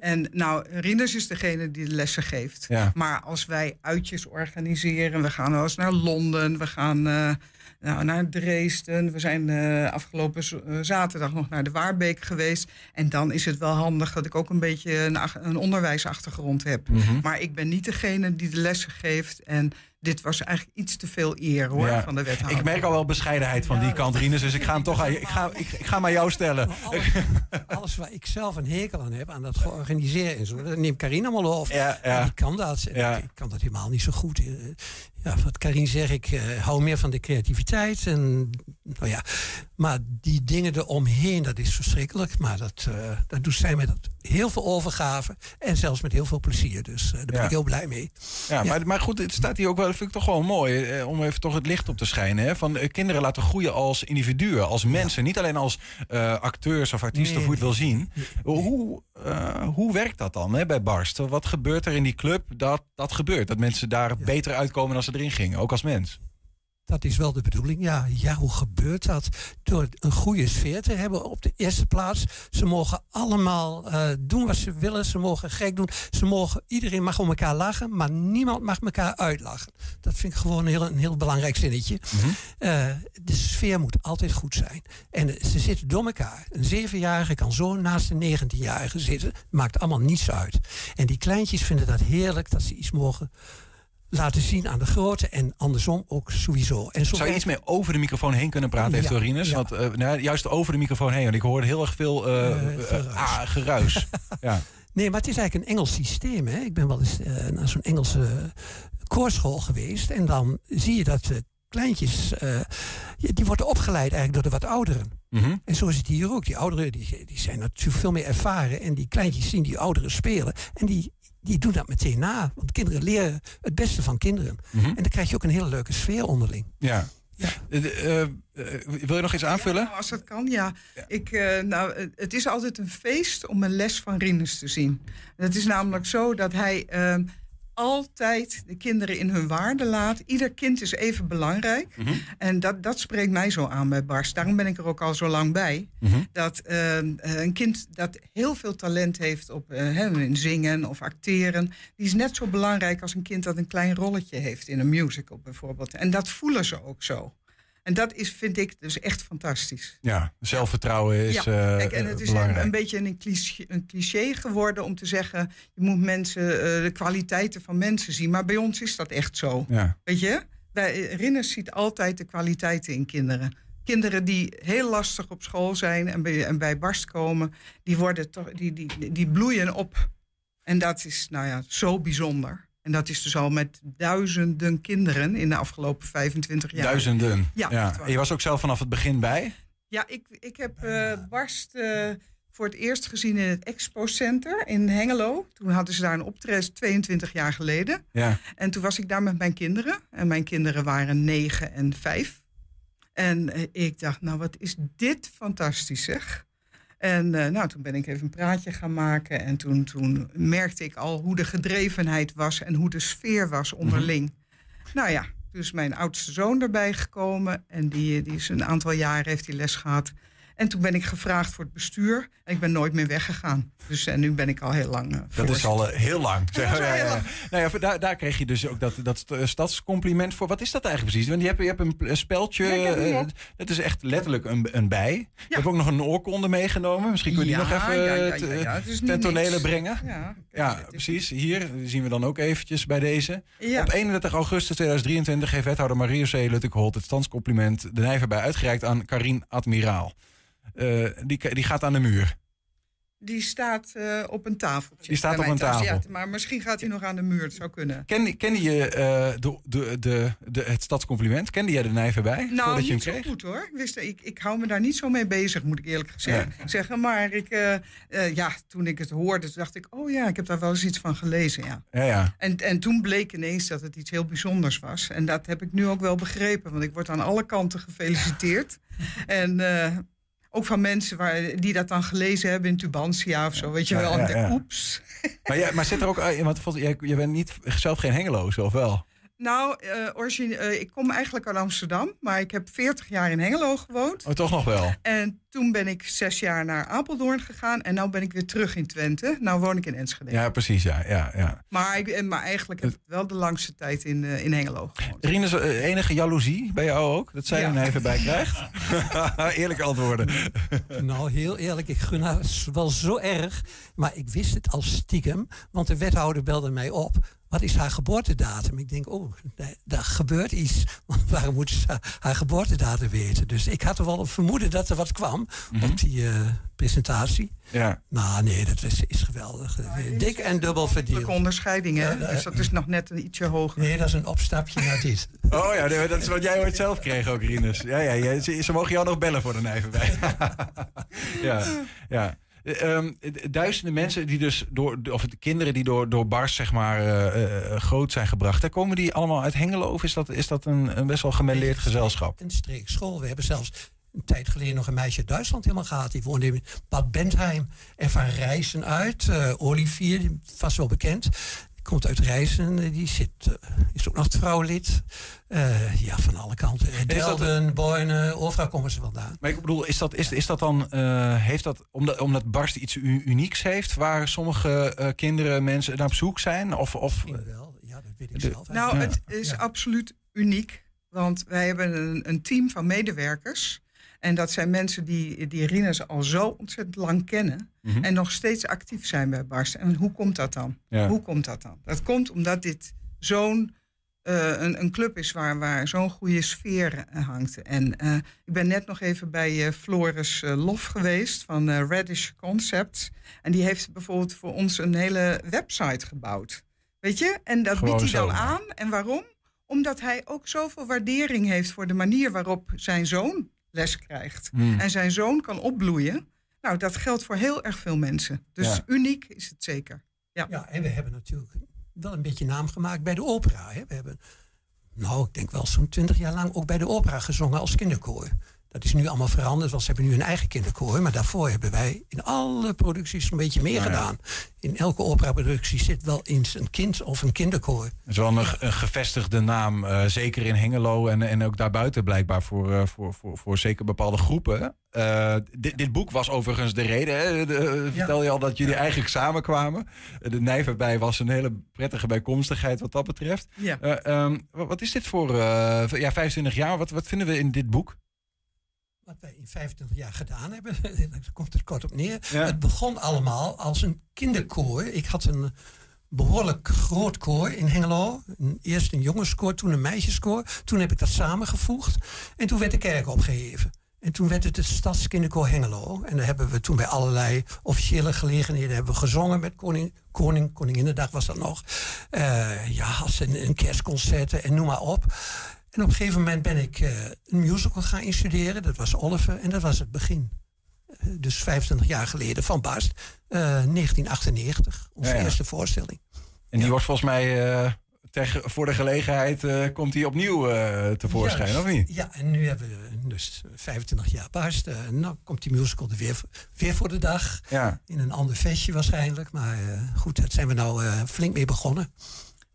En nou, Rinus is degene die de lessen geeft. Ja. Maar als wij uitjes organiseren, we gaan wel eens naar Londen, we gaan eh, nou, naar Dresden. We zijn eh, afgelopen zaterdag nog naar de Waarbeek geweest. En dan is het wel handig dat ik ook een beetje een, een onderwijsachtergrond heb. Mhm. Maar ik ben niet degene die de lessen geeft. En dit was eigenlijk iets te veel eer hoor, Ja. van de wethouder. Ik merk al wel bescheidenheid van die kant, Rinus. Dus ik ga hem toch aan, ik ga, ik, ik ga hem aan jou stellen. Alles, alles waar ik zelf een hekel aan heb, aan dat georganiseerd en zo, dat neemt Karin allemaal over. Ja, ja. En Die kan dat. Ik, ik kan dat helemaal niet zo goed. Ja, wat Karin zegt, ik eh, hou meer van de creativiteit. En, nou ja, maar die dingen eromheen, dat is verschrikkelijk. Maar dat, eh, dat doet zij met heel veel overgave en zelfs met heel veel plezier. Dus eh, daar ben Ja. ik heel blij mee. Ja, Maar, maar goed, het staat hier ook wel, dat vind ik toch wel mooi, eh, om even toch het licht op te schijnen. Hè? Van kinderen laten groeien als individuen, als mensen. Niet alleen als acteurs of artiesten, Nee, of hoe je het wil zien. Hoe, hoe werkt dat dan hè, bij Barst? Wat gebeurt er in die club dat dat gebeurt? Dat mensen daar beter uitkomen dan ze erin gingen, ook als mens. Dat is wel de bedoeling. Ja, ja, hoe gebeurt dat? Door een goede sfeer te hebben op de eerste plaats. Ze mogen allemaal eh, doen wat ze willen. Ze mogen gek doen. Ze mogen, iedereen mag om elkaar lachen, maar niemand mag elkaar uitlachen. Dat vind ik gewoon een heel, een heel belangrijk zinnetje. Eh, de sfeer moet altijd goed zijn. En eh, ze zitten door elkaar. Een zevenjarige kan zo naast een negentienjarige zitten. Maakt allemaal niets uit. En die kleintjes vinden dat heerlijk dat ze iets mogen laten zien aan de grote en andersom ook sowieso. En zo Zou je iets meer over de microfoon heen kunnen praten, Ja, ja. Want, eh, nou, juist over de microfoon heen, want ik hoorde heel erg veel eh, Eh, eh, ah, geruis. [LAUGHS] ja. Nee, maar het is eigenlijk een Engels systeem. Hè? Ik ben wel eens naar zo'n Engelse koorschool geweest. En dan zie je dat kleintjes, die worden opgeleid eigenlijk door de wat ouderen. Mhm. En zo is het hier ook. Die ouderen die, die zijn natuurlijk veel meer ervaren. En die kleintjes zien die ouderen spelen. En die, die doen dat meteen na. Want kinderen leren het beste van kinderen. Mhm. En dan krijg je ook een hele leuke sfeer onderling. Ja. Eh, eh, eh, wil je nog iets aanvullen? Nou, als dat kan, ja. Ik, eh, nou, het- is altijd een feest om een les van Rinus te zien. Het is namelijk zo dat hij eh, altijd de kinderen in hun waarde laat. Ieder kind is even belangrijk. Mhm. En dat, dat spreekt mij zo aan bij Bars. Daarom ben ik er ook al zo lang bij. Mhm. Dat eh, een kind dat heel veel talent heeft op in zingen of acteren... die is net zo belangrijk als een kind dat een klein rolletje heeft in een musical bijvoorbeeld. En dat voelen ze ook zo. En dat is, vind ik dus echt fantastisch. Ja, zelfvertrouwen is ja, eh, kijk, en het is een, beetje een cliché, een cliché geworden om te zeggen... je moet mensen, eh, de kwaliteiten van mensen zien. Maar bij ons is dat echt zo. Ja. Weet je? Eh, Rinus ziet altijd de kwaliteiten in kinderen. Kinderen die heel lastig op school zijn en bij, en bij barst komen... Die, worden toch, die, die, die bloeien op. En dat is nou ja, zo bijzonder. En dat is dus al met duizenden kinderen in de afgelopen 25 jaar. Duizenden. Ja. En je was ook zelf vanaf het begin bij? Ja, ik, ik heb eh, Barst eh, voor het eerst gezien in het Expo Center in Hengelo. Toen hadden ze daar een optreden, 22 jaar geleden. Ja. En toen was ik daar met mijn kinderen. En mijn kinderen waren 9 en 5. En eh, ik dacht, nou wat is dit fantastisch zeg. En eh, nou, toen ben ik even een praatje gaan maken. En toen, toen merkte ik al hoe de gedrevenheid was en hoe de sfeer was onderling. Nou ja, toen is mijn oudste zoon erbij gekomen. En die, die is een aantal jaren heeft hij les gehad. En toen ben ik gevraagd voor het bestuur. En ik ben nooit meer weggegaan. Dus en nu ben ik al heel lang. eh, Dat is al eh, heel lang. Ja, ja, ja. lang. Nou ja, daar, daar kreeg je dus ook dat, dat st- stadscompliment voor. Wat is dat eigenlijk precies? Want je hebt, je hebt een, eh, op. dat is echt letterlijk een, een bij. Je hebt ook nog een oorkonde meegenomen. Misschien kun je die nog even eh, het ten tonele brengen. Ja, precies. Hier zien we dan ook eventjes bij deze. Op 31 augustus 2023 heeft wethouder Marie C. Luttekholt het standscompliment de Nijverbij uitgereikt aan Karin Admiraal. Eh, die, die gaat aan de muur. Die staat eh, op een tafeltje. Die staat op een tafel. Ja, maar misschien gaat hij nog aan de muur. Het zou kunnen. Ken, kende je eh, de, de, de, de, het stadscompliment? Kende jij de Nijverbij? Nou, voordat je hem kreeg? goed hoor. Ik, wist, ik, ik hou me daar niet zo mee bezig, moet ik eerlijk gezegd zeggen. Maar ik, ja, toen ik het hoorde, dacht ik... oh ja, ik heb daar wel eens iets van gelezen, ja. Ja, ja. En, en toen bleek ineens dat het iets heel bijzonders was. En dat heb ik nu ook wel begrepen. Want ik word aan alle kanten gefeliciteerd. [LAUGHS] en ook van mensen waar, die dat dan gelezen hebben in Tubantia of zo. Weet je wel. ja, oeps. [LAUGHS] Maar, ja, maar zit er ook... eh, Want volgens- jij, jij bent niet, zelf geen Hengeloze, of wel? Nou, eh, origine, eh, ik kom eigenlijk uit Amsterdam. Maar ik heb 40 jaar in Hengelo gewoond. Oh, toch nog wel? En toen ben ik zes jaar naar Apeldoorn gegaan. En nu ben ik weer terug in Twente. Nou woon ik in Enschede. Ja, precies, ja. ja, ja. Maar, ik, eh, maar eigenlijk heb ik wel de langste tijd in, eh, in Hengelo gewoond. Rinus, eh, enige jaloezie bij jou ook? Dat zij Ja. er een even bij krijgt? [LAUGHS] Eerlijk antwoorden. Nou, heel eerlijk, ik gun haar wel zo erg. Maar ik wist het al stiekem, want de wethouder belde mij op. Wat is haar geboortedatum? Ik denk, oh, daar- daar gebeurt iets. [LAUGHS] Want waarom moet ze haar- haar geboortedatum weten? Dus ik had er wel een vermoeden dat er wat kwam op die eh, presentatie. Ja. Maar nee, dat is, is geweldig. Dik en dubbel verdiend. onderscheiding, hè? Ja, ja. Dus dat is nog net een ietsje hoger. Nee, dat is een opstapje naar dit. [LAUGHS] Oh ja, nee, dat is wat jij ooit zelf kreeg ook, Rinus. Ja, ja, ja, ze, ze mogen jou nog bellen voor de Nijverbij. [LAUGHS] ja, ja. Eh, ehm, duizenden mensen die dus door, of de kinderen die door, door Bars zeg maar eh, eh, groot zijn gebracht, hè, komen die allemaal uit Hengelo of is dat, is dat een, een best wel gemêleerd gezelschap? Een streekschool. We hebben zelfs een tijd geleden nog een meisje uit Duitsland helemaal gehad. Die woonde in Bad Bentheim. En van Rijssen uit. eh Olivier, die vast wel bekend. Die komt uit Rijssen. eh, Die zit, eh, is ook nog trouwlid. Eh, ja, van alle kanten. Dat- Delden, Boyne, overal komen ze vandaan. Maar ik bedoel, is dat, is, is dat dan, eh, heeft dat, omdat, omdat Barst iets unieks heeft, waar sommige eh, kinderen, mensen naar op zoek zijn? Of, of, wel, ja, dat weet ik de- zelf. Nou, Ja. het is absoluut uniek. Want wij hebben een, een team van medewerkers. En dat zijn mensen die, die Rinus al zo ontzettend lang kennen. Mhm. En nog steeds actief zijn bij Barst. En hoe komt dat dan? Ja. Hoe komt dat dan? Dat komt omdat dit zo'n eh, een, een club is waar, waar zo'n goede sfeer eh, hangt. En eh, ik ben net nog even bij Floris Lof geweest van Radish Concepts. En die heeft bijvoorbeeld voor ons een hele website gebouwd. Weet je? En dat Gewoon biedt hij dan zo. aan. En waarom? Omdat hij ook zoveel waardering heeft voor de manier waarop zijn zoon les krijgt. Hmm. En zijn zoon kan opbloeien. Nou, dat geldt voor heel erg veel mensen. Dus Ja. uniek is het zeker. Ja. Ja, en we hebben natuurlijk wel een beetje naam gemaakt bij de opera. Hè. We hebben, nou, ik denk wel zo'n twintig jaar lang ook bij de opera gezongen als kinderkoor. Dat is nu allemaal veranderd, want ze hebben nu een eigen kinderkoor. Maar daarvoor hebben wij in alle producties een beetje meer Nou ja. gedaan. In elke operaproductie zit wel eens een kind of een kinderkoor. Het is wel een, een gevestigde naam, eh, zeker in Hengelo en, en ook daarbuiten blijkbaar voor, eh, voor, voor, voor zeker bepaalde groepen. Eh, dit, dit boek was overigens de reden. Hè? De, vertel je al dat jullie eigenlijk samenkwamen. De Nijverbij was een hele prettige bijkomstigheid wat dat betreft. Ja. Eh, ehm, wat, wat is dit voor ja, 25 jaar? Wat, wat vinden we in dit boek? Wat wij in 25 jaar gedaan hebben, [LAUGHS] daar komt het kort op neer. Ja. Het begon allemaal als een kinderkoor. Ik had een behoorlijk groot koor in Hengelo. Eerst een jongenskoor, toen een meisjeskoor. Toen heb ik dat samengevoegd. En toen werd de kerk opgeheven. En toen werd het het Stadskinderkoor Hengelo. En daar hebben we toen bij allerlei officiële gelegenheden hebben we gezongen met koning, koning Koninginnedag was dat nog. Eh, ja, als een, een kerstconcerten en noem maar op. En op een gegeven moment ben ik eh, een musical gaan instuderen. Dat was Oliver en dat was het begin. Eh, dus 25 jaar geleden van Bast. eh, 1998, onze Ja, ja. eerste voorstelling. En die wordt volgens mij eh, voor de gelegenheid eh, komt die opnieuw eh, tevoorschijn, Juist. of niet? Ja, en nu hebben we dus 25 jaar Bast. Eh, nou komt die musical er weer, weer voor de dag. Ja. In een ander vestje waarschijnlijk. Maar eh, goed, daar zijn we nou eh, flink mee begonnen.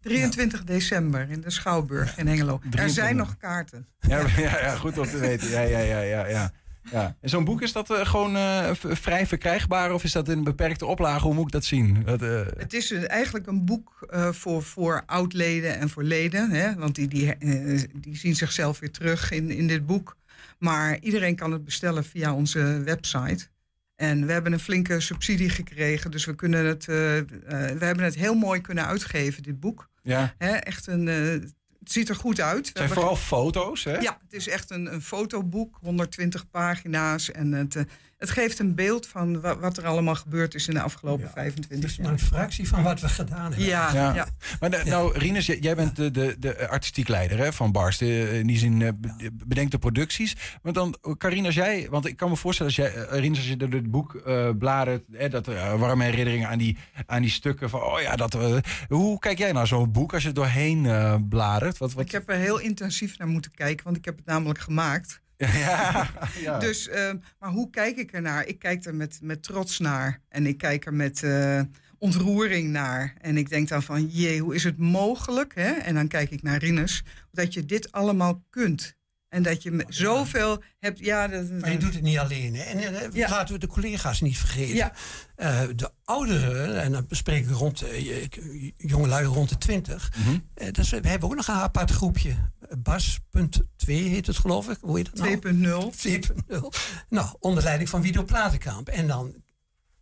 23 december in de Schouwburg in Hengelo. Er 23. zijn nog kaarten. Ja, [LAUGHS] ja, ja, goed om te weten. Ja, ja, ja, ja, ja. Ja. En zo'n boek, is dat eh, gewoon eh, vrij verkrijgbaar of is dat in een beperkte oplage? Hoe moet ik dat zien? Dat, eh, Het is eigenlijk een boek voor, voor oud-leden en voor leden. Hè? Want die, die, die zien zichzelf weer terug in, in dit boek. Maar iedereen kan het bestellen via onze website. En we hebben een flinke subsidie gekregen. Dus we, kunnen het, eh, eh, we hebben het heel mooi kunnen uitgeven, dit boek. ja. Echt een, eh, het ziet er goed uit. Het zijn vooral foto's, hè? ja, het is echt een, een fotoboek, 120 pagina's. En het, het geeft een beeld van wa- wat er allemaal gebeurd is in de afgelopen 25 Het is jaar. maar een fractie van wat we gedaan hebben. Ja, Ja. ja. Maar de- nou, Rinus, jij jij bent de, de, de artistiek leider hè, van Barst. Eh, In die zin eh, be- bedenkt de producties. Maar dan, Karin, als jij... Want ik kan me voorstellen, als jij, eh, Rinus, als je door het boek eh bladert... Hè, dat warme herinneringen aan die, aan die stukken van... Oh ja, dat... eh, hoe kijk jij naar zo'n boek als je er doorheen eh, bladert? Wat, wat, Ik heb er heel intensief naar moeten kijken, want ik heb het namelijk gemaakt. Ja, [LAUGHS] ja. Dus, eh, maar hoe kijk ik ernaar? Ik kijk er met, met trots naar. En ik kijk er met eh, ontroering naar. En ik denk dan van, jee, hoe is het mogelijk? Hè? En dan kijk ik naar Rinus, dat je dit allemaal kunt. En dat je zoveel hebt... Ja, dat, Maar je doet het niet alleen. Hè? En eh, Ja. laten we de collega's niet vergeten. Ja. Eh, de ouderen, en dan bespreek ik rond, je- jongelui rond de 20. Mhm. eh, dat is, we hebben ook nog een apart groepje. Bas.2 heet het geloof ik. Hoe heet dat nou? 2.0. 2.0. Nou, onder leiding van Wido Platenkamp. En dan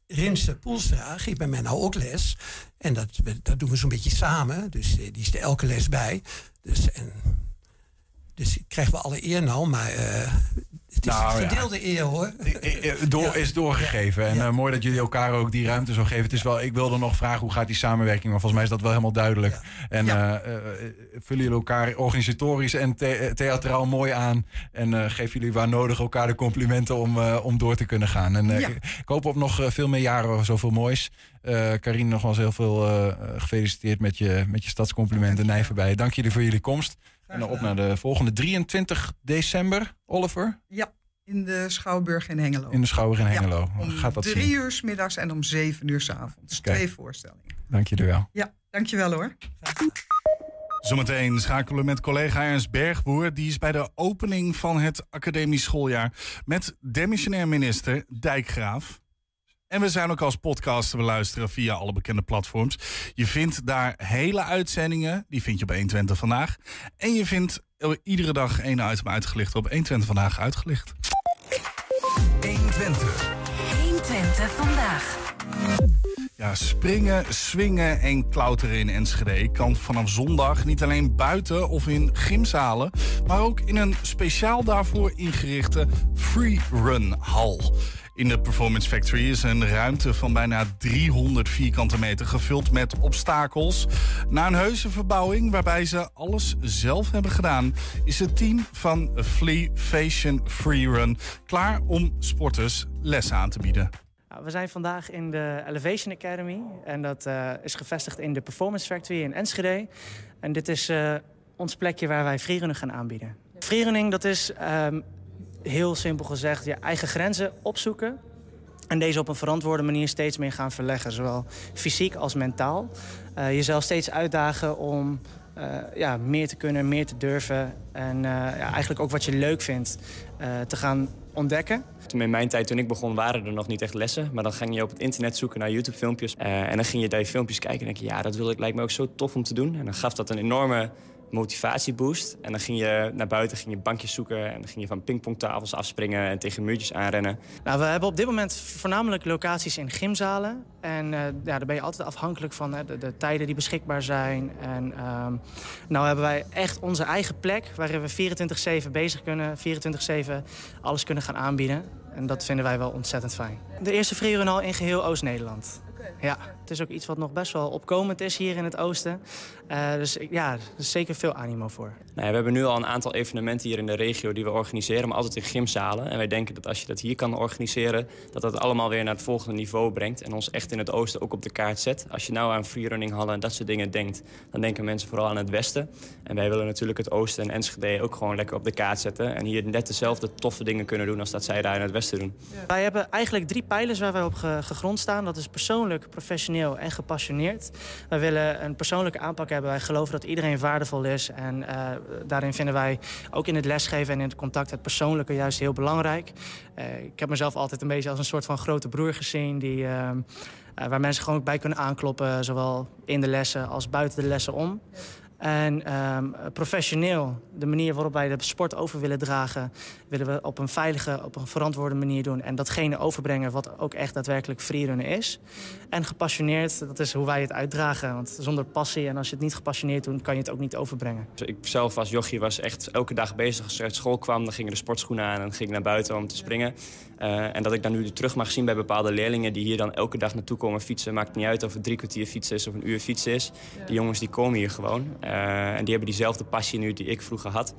Rinse Poelstra geeft bij mij nou ook les. En dat, dat doen we zo'n beetje samen. Dus eh, die is er elke les bij. Dus, en, dus krijgen we alle eer nou, maar eh, het is Nou, ja. verdeelde eer hoor. Door, is doorgegeven. En eh, mooi dat jullie elkaar ook die ruimte zo geven. Het is wel, ik wilde nog vragen hoe gaat die samenwerking, maar volgens mij is dat wel helemaal duidelijk. En eh, vullen jullie elkaar organisatorisch en the- theatraal mooi aan. En geven jullie waar nodig elkaar de complimenten om, om door te kunnen gaan. En ik, hoop op nog veel meer jaren zoveel moois. Karine, nogmaals heel veel gefeliciteerd met je, met je stadscomplimenten Nijverbijen. Dank jullie voor jullie komst. En dan op naar de volgende 23 december, Oliver, Ja, in de Schouwburg in Hengelo. in de Schouwer in Ja, Hengelo. om Gaat dat drie zien? uur 's middags en om zeven uur 's avonds. Twee voorstellingen. Dank jullie wel. Ja, dankjewel hoor. Zometeen schakelen we met collega Ernst Bergboer. Die is bij de opening van het academisch schooljaar met demissionair minister Dijkgraaf. En we zijn ook als podcast te beluisteren via alle bekende platforms. Je vindt daar hele uitzendingen, die vind je op 120 vandaag. En je vindt iedere dag één item uitgelicht op 120 vandaag uitgelicht. 120. 120 vandaag. Ja, springen, swingen en klauteren in Enschede kan vanaf zondag niet alleen buiten of in gymzalen, maar ook in een speciaal daarvoor ingerichte freerun hal. In de Performance Factory is een ruimte van bijna 300 vierkante meter gevuld met obstakels. Na een heuse verbouwing waarbij ze alles zelf hebben gedaan, is het team van Flea Fashion Freerun klaar om sporters les aan te bieden. Nou, we zijn vandaag in de Elevation Academy en dat eh, is gevestigd in de Performance Factory in Enschede. En dit is eh, ons plekje waar wij freerunning gaan aanbieden. Freerunning, dat is ehm, heel simpel gezegd je eigen grenzen opzoeken en deze op een verantwoorde manier steeds meer gaan verleggen, zowel fysiek als mentaal. Eh, jezelf steeds uitdagen om eh, ja, meer te kunnen, meer te durven en eh, ja, eigenlijk ook wat je leuk vindt te gaan ontdekken. Toen in mijn tijd, toen ik begon, waren er nog niet echt lessen. Maar dan ging je op het internet zoeken naar YouTube-filmpjes. En dan ging je daar filmpjes kijken en denk je... ja, dat wil ik, lijkt me ook zo tof om te doen. En dan gaf dat een enorme motivatieboost. En dan ging je naar buiten, ging je bankjes zoeken... en dan ging je van pingpongtafels afspringen en tegen muurtjes aanrennen. Nou, we hebben op dit moment voornamelijk locaties in gymzalen. En eh, ja, daar ben je altijd afhankelijk van hè, de, de tijden die beschikbaar zijn. En ehm nou hebben wij echt onze eigen plek waarin we 24-7 bezig kunnen, 24-7 alles kunnen gaan aanbieden. En dat vinden wij wel ontzettend fijn. De eerste al in geheel Oost-Nederland. Ja, het is ook iets wat nog best wel opkomend is hier in het oosten. Eh, dus ja, er is zeker veel animo voor. Nou ja, we hebben nu al een aantal evenementen hier in de regio die we organiseren, maar altijd in gymzalen. En wij denken dat als je dat hier kan organiseren, dat dat allemaal weer naar het volgende niveau brengt. En ons echt in het oosten ook op de kaart zet. Als je nou aan freerunning en dat soort dingen denkt, dan denken mensen vooral aan het westen. En wij willen natuurlijk het oosten en Enschede ook gewoon lekker op de kaart zetten. En hier net dezelfde toffe dingen kunnen doen als dat zij daar in het westen doen. Wij hebben eigenlijk drie pijlers waar wij op ge- gegrond staan. Dat is persoonlijk persoonlijk, en gepassioneerd. Wij willen een persoonlijke aanpak hebben. Wij geloven dat iedereen waardevol is. En uh, daarin vinden wij ook in het lesgeven en in het contact het persoonlijke juist heel belangrijk. Uh, ik heb mezelf altijd een beetje als een soort van grote broer gezien die... Uh, waar mensen gewoon bij kunnen aankloppen, zowel in de lessen als buiten de lessen om. En um, professioneel, de manier waarop wij de sport over willen dragen... willen we op een veilige, op een verantwoorde manier doen. En datgene overbrengen wat ook echt daadwerkelijk freerunnen is. En gepassioneerd, dat is hoe wij het uitdragen. Want zonder passie en als je het niet gepassioneerd doet... kan je het ook niet overbrengen. Ik zelf als jochie was echt elke dag bezig. Als ik uit school kwam, dan gingen de sportschoenen aan... en ging ik naar buiten om te springen. Uh, en dat ik dan nu terug mag zien bij bepaalde leerlingen... die hier dan elke dag naartoe komen fietsen. Maakt niet uit of het drie kwartier fietsen is of een uur fietsen is. Die jongens die komen hier gewoon. Uh, en die hebben diezelfde passie nu die ik vroeger had.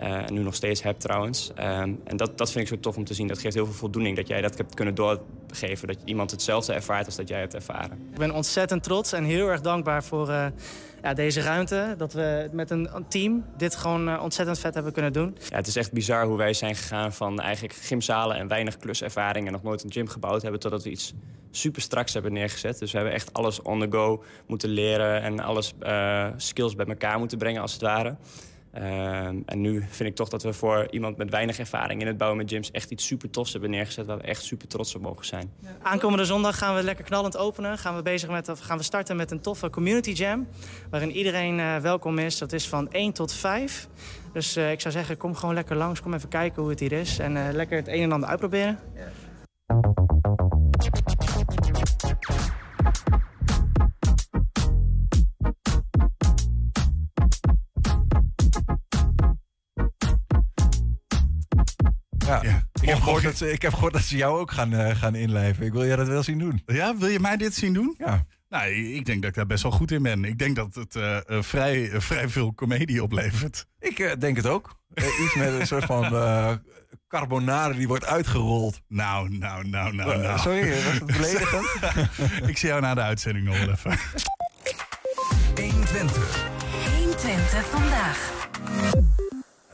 Uh, en nu nog steeds heb trouwens. en dat, dat vind ik zo tof om te zien. Dat geeft heel veel voldoening dat jij dat hebt kunnen doorgeven. Dat iemand hetzelfde ervaart als dat jij hebt ervaren. Ik ben ontzettend trots en heel erg dankbaar voor ja, deze ruimte. Dat we met een team dit gewoon uh, ontzettend vet hebben kunnen doen. Ja, het is echt bizar hoe wij zijn gegaan van eigenlijk gymzalen en weinig kluservaring... en nog nooit een gym gebouwd hebben... totdat we iets super straks hebben neergezet. Dus we hebben echt alles on the go moeten leren... en alles uh, skills bij elkaar moeten brengen als het ware. Uh, en nu vind ik toch dat we voor iemand met weinig ervaring in het bouwen met gyms echt iets super tofs hebben neergezet waar we echt super trots op mogen zijn. Ja. Aankomende zondag gaan we lekker knallend openen. Gaan we, bezig met, gaan we starten met een toffe community jam waarin iedereen uh, welkom is. Dat is van 1 tot 5. Dus uh, ik zou zeggen, kom gewoon lekker langs. Kom even kijken hoe het hier is. En uh, lekker het een en ander uitproberen. Ja. Ja. Ik, heb gehoord dat ze, ik heb gehoord dat ze jou ook gaan, uh, gaan inlijven. Ik wil je dat wel zien doen. Ja, wil je mij dit zien doen? Ja. Nou, ik denk dat ik daar best wel goed in ben. Ik denk dat het uh, uh, vrij, vrij veel comedie oplevert. Ik denk het ook. iets met een soort van carbonade die wordt uitgerold. Nou, nou, nou, nou, nou. Sorry, was het beledigend? [LAUGHS] ik zie jou na de uitzending nog wel even. 120. 120 vandaag.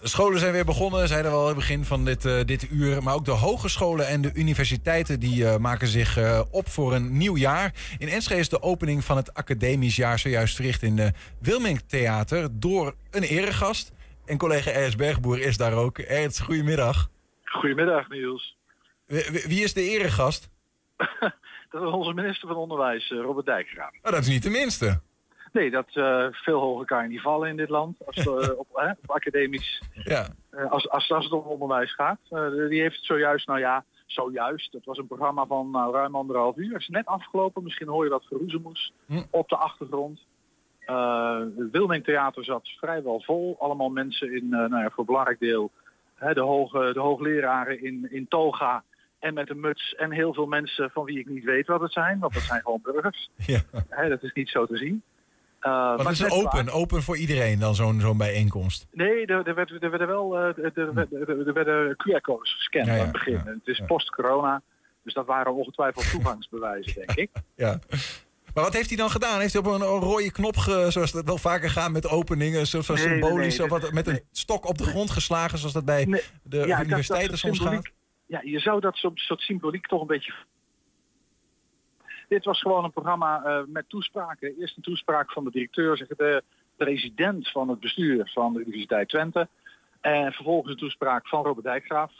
Scholen zijn weer begonnen, zeiden we al in het begin van dit, uh, dit uur. Maar ook de hogescholen en de universiteiten die, uh, maken zich uh, op voor een nieuw jaar. In Enschede is de opening van het academisch jaar zojuist verricht in de Wilming Theater door een eregast. En collega Ernst Bergboer is daar ook. Ernst, goedemiddag. Goedemiddag Niels. Wie, wie is de eregast? [LAUGHS] dat is onze minister van Onderwijs, Robert Dijkgraaf. Oh, dat is niet de minste. Nee, dat uh, veel hoger kan je niet vallen in dit land. Als, uh, [LAUGHS] op, hè, op, academisch. Ja. Uh, als, als, als het om onderwijs gaat. die heeft zojuist, nou ja, zojuist. Het was een programma van nou, ruim anderhalf uur. Het is net afgelopen. Misschien hoor je wat geroezemoes hm. op de achtergrond. het Wilming Theater zat vrijwel vol. Allemaal mensen in, nou ja, voor belangrijk deel, hè, de, hoge, de hoogleraren in, in toga en met een muts en heel veel mensen van wie ik niet weet wat het zijn. Want dat zijn gewoon burgers. [LAUGHS] Ja. Hè, dat is niet zo te zien. Uh, maar het is open, waar. open voor iedereen dan zo'n zo'n bijeenkomst? Nee, er, er, werd, er werden wel uh, er, er, er werden QR-codes gescand ja, ja, aan het begin. Ja, het is post-corona, dus dat waren ongetwijfeld toegangsbewijzen, denk ik. [LAUGHS] Ja. Maar wat heeft hij dan gedaan? Heeft hij op een, rode knop, ge, zoals dat wel vaker gaat met openingen, zo, zo nee, symbolisch, nee, nee, of wat, met een stok op de grond geslagen, zoals dat bij de universiteiten soms gaat? Ja, je zou dat soort symboliek toch een beetje dit was gewoon een programma uh, met toespraken. Eerst een toespraak van de directeur, zeg, de president van het bestuur van de Universiteit Twente. En vervolgens een toespraak van Robert Dijkgraaf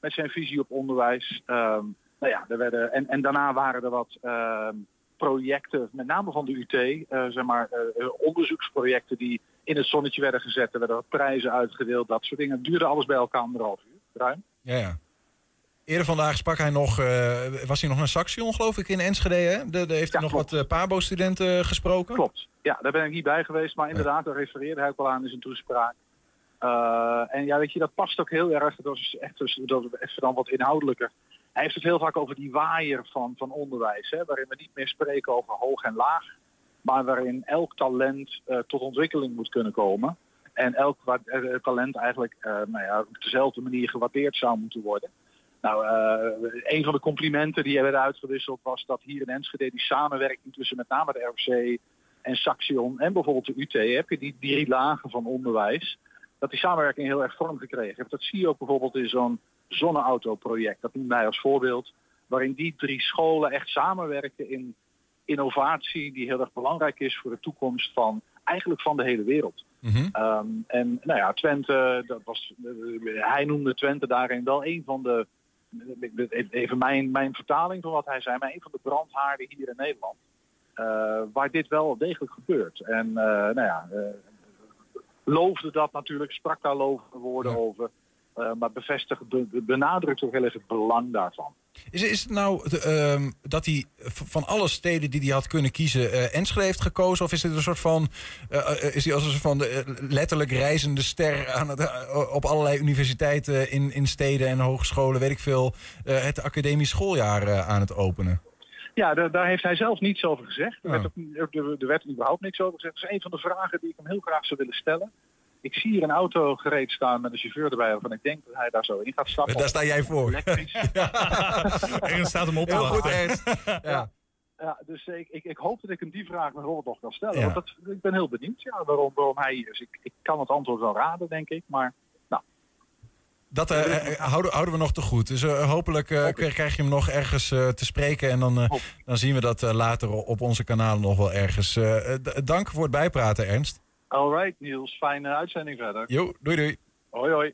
met zijn visie op onderwijs. Um, nou ja, er werden, en, en daarna waren er wat uh, projecten, met name van de UT, uh, zeg maar, uh, onderzoeksprojecten die in het zonnetje werden gezet. Er werden wat prijzen uitgedeeld, dat soort dingen. Het duurde alles bij elkaar anderhalf uur, ruim. Ja, ja. Eerder vandaag sprak hij nog, uh, was hij nog naar Saxion geloof ik in Enschede. Hè? Daar heeft ja, hij nog klopt. wat uh, Pabo-studenten gesproken. Klopt, ja, daar ben ik niet bij geweest. Maar inderdaad, daar refereerde hij ook al aan in zijn toespraak. Uh, en ja, weet je, dat past ook heel erg. Dat is echt, dus, dat is dan wat inhoudelijker. Hij heeft het heel vaak over die waaier van, van onderwijs. Hè, waarin we niet meer spreken over hoog en laag. Maar waarin elk talent tot ontwikkeling moet kunnen komen. En elk talent eigenlijk nou ja, op dezelfde manier gewaardeerd zou moeten worden. Nou, uh, een van de complimenten die werden uitgewisseld was dat hier in Enschede die samenwerking tussen met name de ROC en Saxion en bijvoorbeeld de UT, heb je die drie lagen van onderwijs, dat die samenwerking heel erg vorm gekregen heeft. Dat zie je ook bijvoorbeeld in zo'n zonneauto-project, dat noemen wij als voorbeeld, waarin die drie scholen echt samenwerken in innovatie die heel erg belangrijk is voor de toekomst van eigenlijk van de hele wereld. Ehm, en nou ja, Twente, dat was, eh, hij noemde Twente daarin wel een van de, even mijn, mijn vertaling van wat hij zei, maar een van de brandhaarden hier in Nederland. Eh, waar dit wel degelijk gebeurt. En uh, nou ja, uh, loofde dat natuurlijk, sprak daar lovende woorden over. Maar bevestigde, benadrukt ook heel erg het belang daarvan. Is, is het nou uh, dat hij van alle steden die hij had kunnen kiezen uh, Enschede heeft gekozen? Of is het een soort van, uh, is hij als een soort van letterlijk reizende ster aan het, op allerlei universiteiten in, in steden en hogescholen, weet ik veel, het academisch schooljaar aan het openen? Ja, daar, daar, heeft hij zelf niets over gezegd. Er, werd ook, er, er werd überhaupt niks over gezegd. Dat is een van de vragen die ik hem heel graag zou willen stellen. Ik zie hier een auto gereed staan met een chauffeur erbij waarvan ik denk dat hij daar zo in gaat stappen. Daar sta jij voor. Elektrisch. [LAUGHS] en staat hem op te Heel goed. Ja. Ja, dus ik, ik, ik hoop dat ik hem die vraag met Robert nog kan stellen. Want dat, ik ben heel benieuwd ja, waarom, waarom hij hier is. Ik, ik kan het antwoord wel raden, denk ik. Maar nou, Dat eh, eh, houden, houden we nog te goed. Dus eh, hopelijk eh, krijg je hem nog ergens eh, te spreken. En dan, eh, dan zien we dat eh, later op onze kanalen nog wel ergens. Dank voor het bijpraten, Ernst. Alright Niels, fijne uitzending verder. Jo, doei doei. Hoi hoi.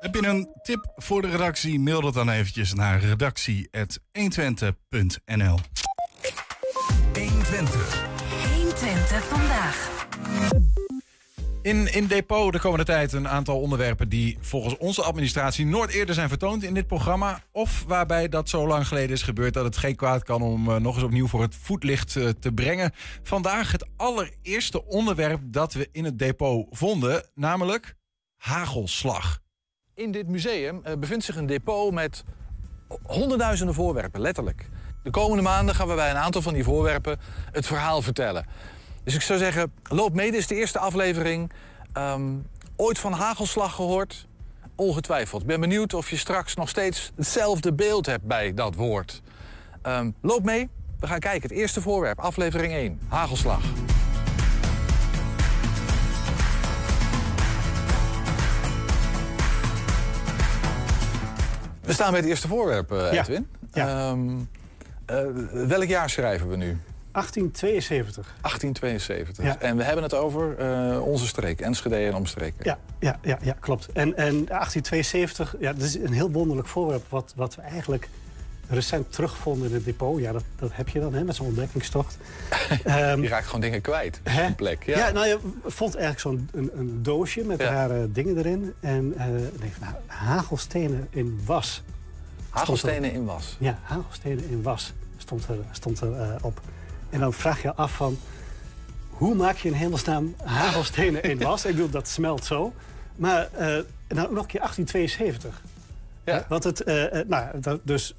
Heb je een tip voor de redactie? Mail dat dan eventjes naar redactie.120.nl 120. 120 vandaag. In, in Depot de komende tijd een aantal onderwerpen die volgens onze administratie nooit eerder zijn vertoond in dit programma. Of waarbij dat zo lang geleden is gebeurd dat het geen kwaad kan om eh, nog eens opnieuw voor het voetlicht eh, te brengen. Vandaag het allereerste onderwerp dat we in het depot vonden, namelijk hagelslag. In dit museum eh, bevindt zich een depot met honderdduizenden voorwerpen, letterlijk. De komende maanden gaan we bij een aantal van die voorwerpen het verhaal vertellen. Dus ik zou zeggen, loop mee, dit is de eerste aflevering. Ehm, ooit van hagelslag gehoord? Ongetwijfeld. Ik ben benieuwd of je straks nog steeds hetzelfde beeld hebt bij dat woord. Ehm, loop mee, we gaan kijken. Het eerste voorwerp, aflevering 1, hagelslag. We staan bij het eerste voorwerp, eh, Ja. Edwin. Ehm, eh, welk jaar schrijven we nu? 1872. 1872. Ja. En we hebben het over eh, onze streek, Enschede en omstreken. Ja, ja, ja, ja klopt. En, en 1872, ja, dat is een heel wonderlijk voorwerp... wat, wat we eigenlijk recent terugvonden in het depot. Ja, dat, dat heb je dan hè, met zo'n ontdekkingstocht. [LAUGHS] Ehm, Je raakt gewoon dingen kwijt op een plek. Ja, Ja. nou je vond eigenlijk zo'n een, een doosje met Ja. rare dingen erin. En eh nee, nou, hagelstenen in was. Hagelstenen in was. Ja, hagelstenen in was stond er, stond er eh, op. En dan vraag je af van... hoe maak je in hemelsnaam hagelstenen in was? Ik bedoel, dat smelt zo. Maar en dan ook nog een keer 1872. Ja. Want het, eh, eh, nou, dat, dus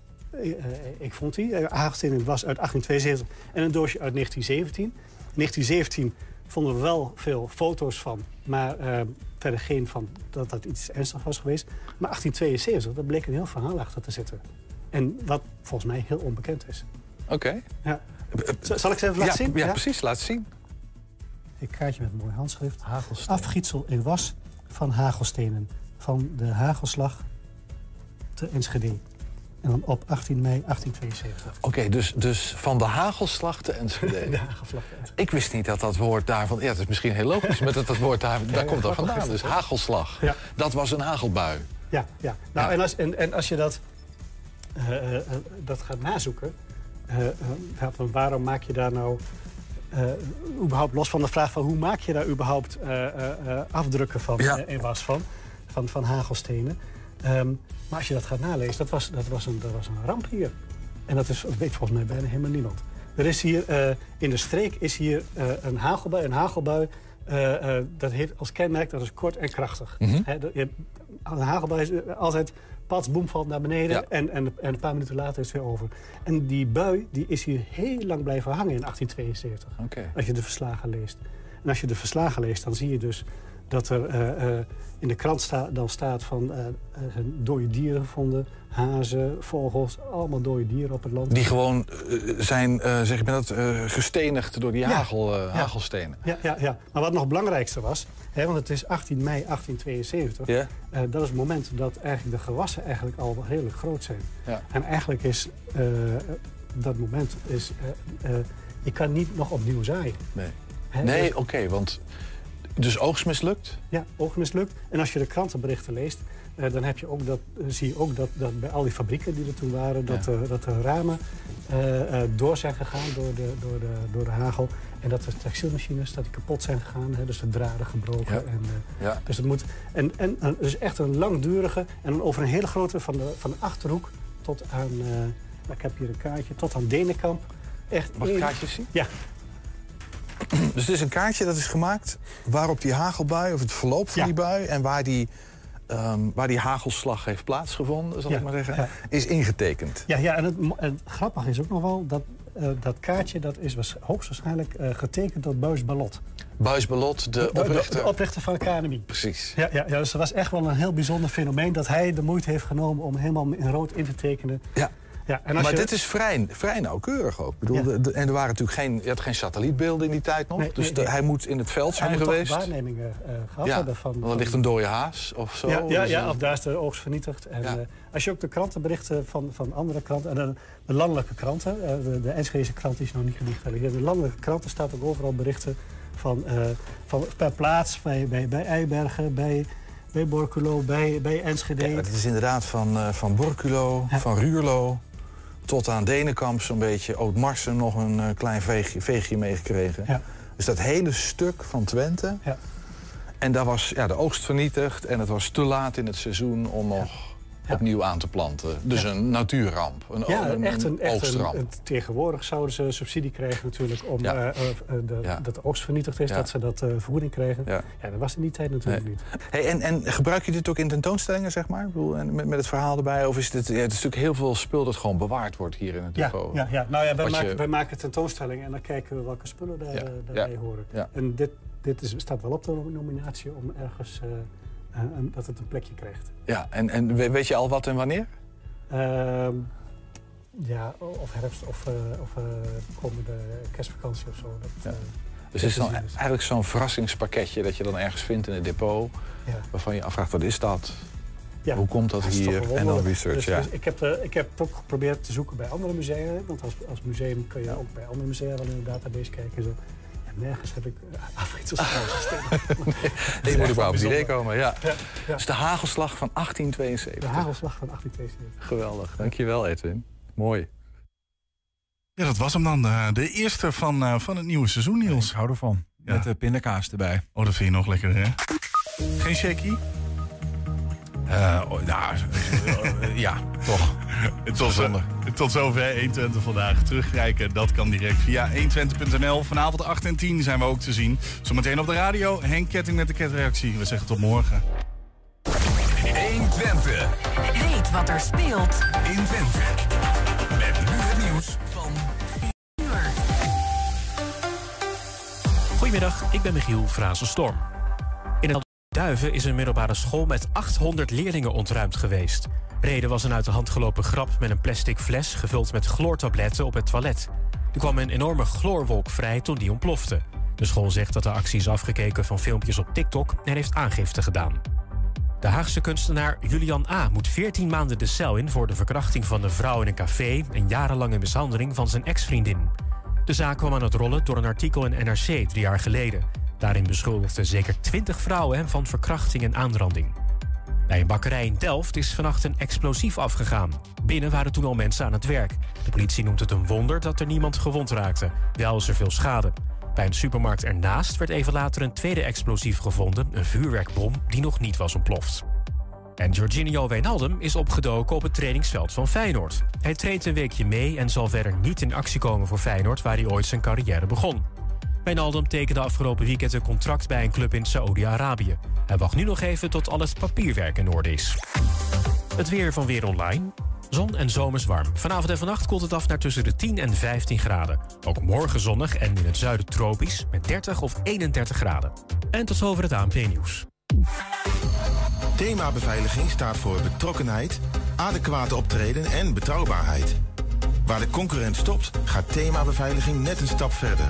ik vond die, hagelstenen in was uit 1872 en een doosje uit 1917. In 1917 vonden we wel veel foto's van, maar eh, verder geen van dat dat iets ernstig was geweest. Maar 1872, daar bleek een heel verhaal achter te zitten. En wat volgens mij heel onbekend is. Oké. Ja. Zal ik ze even laten Ja, zien? ja, precies. Laat zien. Een kaartje met een mooi handschrift. Afgietsel in was van hagelstenen. Van de hagelslag te Enschede. En dan op 18 mei 1872. Oké, dus, dus van de hagelslag te Enschede. [LAUGHS] De hagelslag. Ik wist niet dat dat woord daarvan... Ja, dat is misschien heel logisch, maar dat, dat woord daar, daar ja, komt dat vandaan. Dus hagelslag. Ja. Dat was een hagelbui. Ja, ja. Nou, Ja. En, als, en, en als je dat, eh, eh, eh, dat gaat nazoeken... eh, eh, van waarom maak je daar nou... eh, überhaupt los van de vraag van hoe maak je daar überhaupt afdrukken van Ja. in was van, van, van hagelstenen. Ehm, maar als je dat gaat nalezen, dat was, dat, was een, dat was een ramp hier. En dat is, weet volgens mij bijna helemaal niemand. Er is hier, in de streek is hier een hagelbui. Een hagelbui, dat heeft als kenmerk, dat is kort en krachtig. Hè, dat- je- een hagelbui is altijd, pats, boem, valt naar beneden. Ja. En, en, en een paar minuten later is het weer over. En die bui die is hier heel lang blijven hangen in 1872. Oké. Als je de verslagen leest. En als je de verslagen leest, dan zie je dus dat er eh, eh, in de krant sta, dan staat van zijn dode dieren gevonden. Hazen, vogels, allemaal dode dieren op het land. Die gewoon zijn, zeg je dat, eh, gestenigd door die Ja. hagel, hagelstenen. Ja, ja, ja. Maar wat nog belangrijkste was, want het is 18 mei 1872. Ja. eh, dat is het moment dat eigenlijk de gewassen eigenlijk al redelijk groot zijn. Ja. En eigenlijk is, eh, dat moment is... eh, eh, je kan niet nog opnieuw zaaien. Nee. Nee, dus- oké, want... Dus oogst mislukt? Ja, oog mislukt. En als je de krantenberichten leest, eh, dan heb je ook dat, eh, zie je ook dat, dat bij al die fabrieken die er toen waren, dat, eh, dat de ramen eh, door zijn gegaan door de, door, de, door de hagel. En dat de textielmachines dat die kapot zijn gegaan, hè, dus de draden gebroken. Ja. En, Ja. Dus het moet. En, en en dus echt een langdurige en over een hele grote van de, van de achterhoek tot aan. ik heb hier een kaartje, tot aan Denenkamp. Echt Mag ik één- kaartjes zien? Ja. Dus het is een kaartje dat is gemaakt waarop die hagelbui, of het verloop van Ja. die bui... en waar die, ehm, waar die hagelslag heeft plaatsgevonden, zal Ja, ik maar zeggen, ja. is ingetekend. Ja, ja en, het, en grappige is ook nog wel dat eh, dat kaartje dat is hoogstwaarschijnlijk eh, getekend door Buis Ballot. Buis Ballot, de oprichter. De, oprichter van de KNMI. Precies. Ja, ja, ja, dus dat was echt wel een heel bijzonder fenomeen dat hij de moeite heeft genomen om helemaal in rood in te tekenen. Ja. Ja, en als maar je, dit is vrij, vrij nauwkeurig ook. Ik bedoel, de- de- en er waren natuurlijk geen, je had geen satellietbeelden in die tijd nog. Nee, dus nee, de- nee. hij moet in het veld hij zijn geweest. waarnemingen eh gehad ja, hebben van. want er ligt een dode haas of zo. Ja, ja, Dus, ja, eh, of daar is de oogst vernietigd. En, eh, als je ook de krantenberichten van, van andere kranten... en de, de landelijke kranten, de, de Enschedese krant is nog niet gedigitaliseerd... de landelijke kranten staat ook overal berichten van, van per plaats... bij, bij, bij Eibergen, bij, bij Borculo, bij, bij Enschede. Ja, het is inderdaad van, van Borculo, van Ruurlo... tot aan Denenkamp zo'n beetje. Oud-Marsen nog een eh, klein veegje, veegje meegekregen. Ja. Dus dat hele stuk van Twente... Ja. en daar was ja, de oogst vernietigd... en het was te laat in het seizoen om nog opnieuw aan te planten. Dus een natuurramp, een, Ja, een, echt een, echt een, oogstramp. een- tegenwoordig zouden ze subsidie krijgen natuurlijk om Ja. eh, eh, de, dat de oogst vernietigd is, dat ze dat eh, vergoeding kregen. Ja. Dat was in die tijd natuurlijk Nee. niet. Hey, en, en gebruik je dit ook in tentoonstellingen, zeg maar? Ik bedoel, en met, met het verhaal erbij? Of is dit, ja, het is natuurlijk heel veel spul dat gewoon bewaard wordt hier in het depot? ja, ja. Nou ja, wij maken, je- wij maken tentoonstellingen en dan kijken we welke spullen daar, eh, daarbij horen. ja. En dit, dit is, staat wel op de nominatie om ergens eh, eh, dat het een plekje krijgt. Ja, en, en we- weet je al wat en wanneer? Ehm, ja, of herfst of, eh, of eh, komende kerstvakantie of zo. Dat, eh, Dus het is dan eigenlijk zo'n verrassingspakketje dat je dan ergens vindt in het depot. Ja. Waarvan je afvraagt, wat is dat? Ja, Hoe komt dat hier? En dan research, Dus- ja. dus ik, heb, eh, ik heb het ook geprobeerd te zoeken bij andere musea. Want als, als museum kun je ook bij andere musea wel in een database kijken. En zo. En nergens heb ik uh, afritsels [LAUGHS] Nee, [LAUGHS] je moet er wel op het idee komen, ja. Ja, ja. Dus de hagelslag van 1872. De hagelslag van 1872. Geweldig, dankjewel Edwin. Mooi. Ja, dat was hem dan. eh, de eerste van, eh, van het nieuwe seizoen, Niels. Ik hou ervan. Ja. Met de pindakaas erbij. Oh, dat vind je nog lekkerder, hè? Geen shaky? Eh, oh, nou, [LAUGHS] eh, ja, toch. Tot, tot zover 120 vandaag. Terugkijken, dat kan direct via 120.nl. Vanavond 8 en 10 zijn we ook te zien. Zometeen op de radio. Henk Ketting met de ketreactie. We zeggen tot morgen. 120. Weet wat er speelt in Twente. Met nu het nieuws van Goedemiddag, ik ben Michiel Frazenstorm. In het Duiven is een middelbare school met 800 leerlingen ontruimd geweest. Reden was een uit de hand gelopen grap met een plastic fles gevuld met chloortabletten op het toilet. Er kwam een enorme chloorwolk vrij toen die ontplofte. De school zegt dat de actie is afgekeken van filmpjes op TikTok en heeft aangifte gedaan. De Haagse kunstenaar Julian A. moet 14 maanden de cel in voor de verkrachting van een vrouw in een café en jarenlange mishandeling van zijn ex-vriendin. De zaak kwam aan het rollen door een artikel in NRC drie jaar geleden. Daarin beschuldigden zeker 20 vrouwen hem van verkrachting en aanranding. Bij een bakkerij in Delft is vannacht een explosief afgegaan. Binnen waren toen al mensen aan het werk. De politie noemt het een wonder dat er niemand gewond raakte. Wel is er veel schade. Bij een supermarkt ernaast werd even later een tweede explosief gevonden, een vuurwerkbom die nog niet was ontploft. En Jorginho Wijnaldum is opgedoken op het trainingsveld van Feyenoord. Hij treedt een weekje mee en zal verder niet in actie komen voor Feyenoord... waar hij ooit zijn carrière begon. Wijnaldum tekende afgelopen weekend een contract bij een club in Saoedi-Arabië. Hij wacht nu nog even tot al het papierwerk in orde is. Het weer van Weer Online. Zon en zomers warm. Vanavond en vannacht koelt het af naar tussen de 10 en 15 graden. Ook morgen zonnig en in het zuiden tropisch met 30 of 31 graden. En tot zover het ANP-nieuws. Thema beveiliging staat voor betrokkenheid, adequate optreden en betrouwbaarheid. Waar de concurrent stopt, gaat thema beveiliging net een stap verder.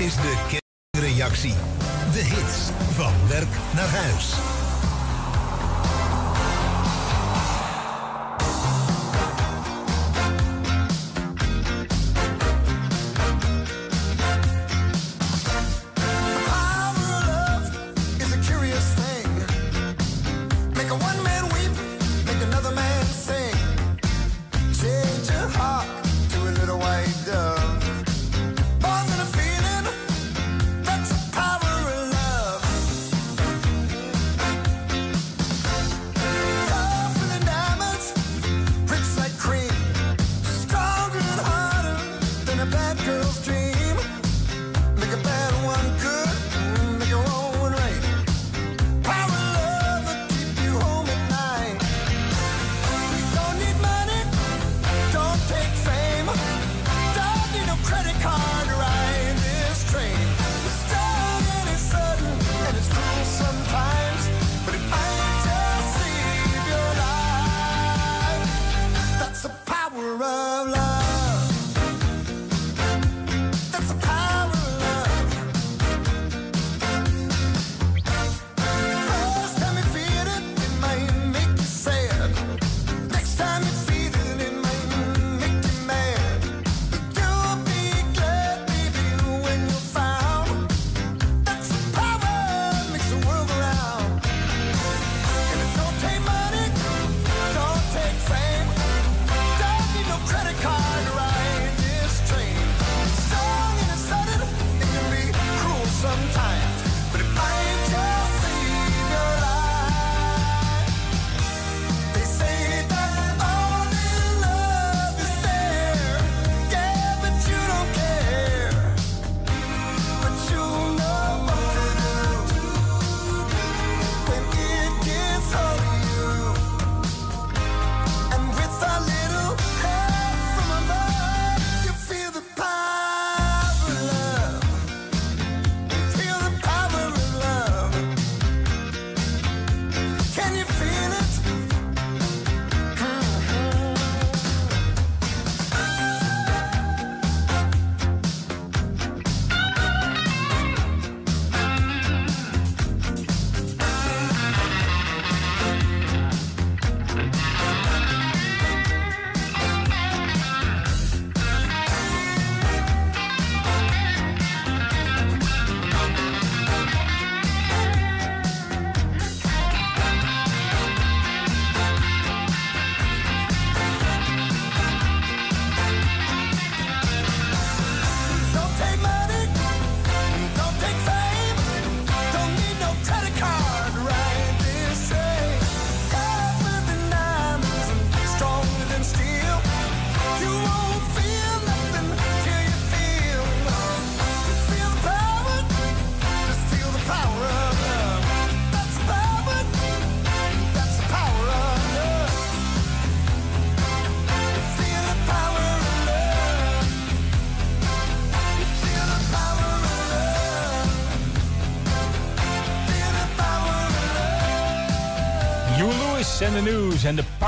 is de kernreactie. De hits van werk naar huis.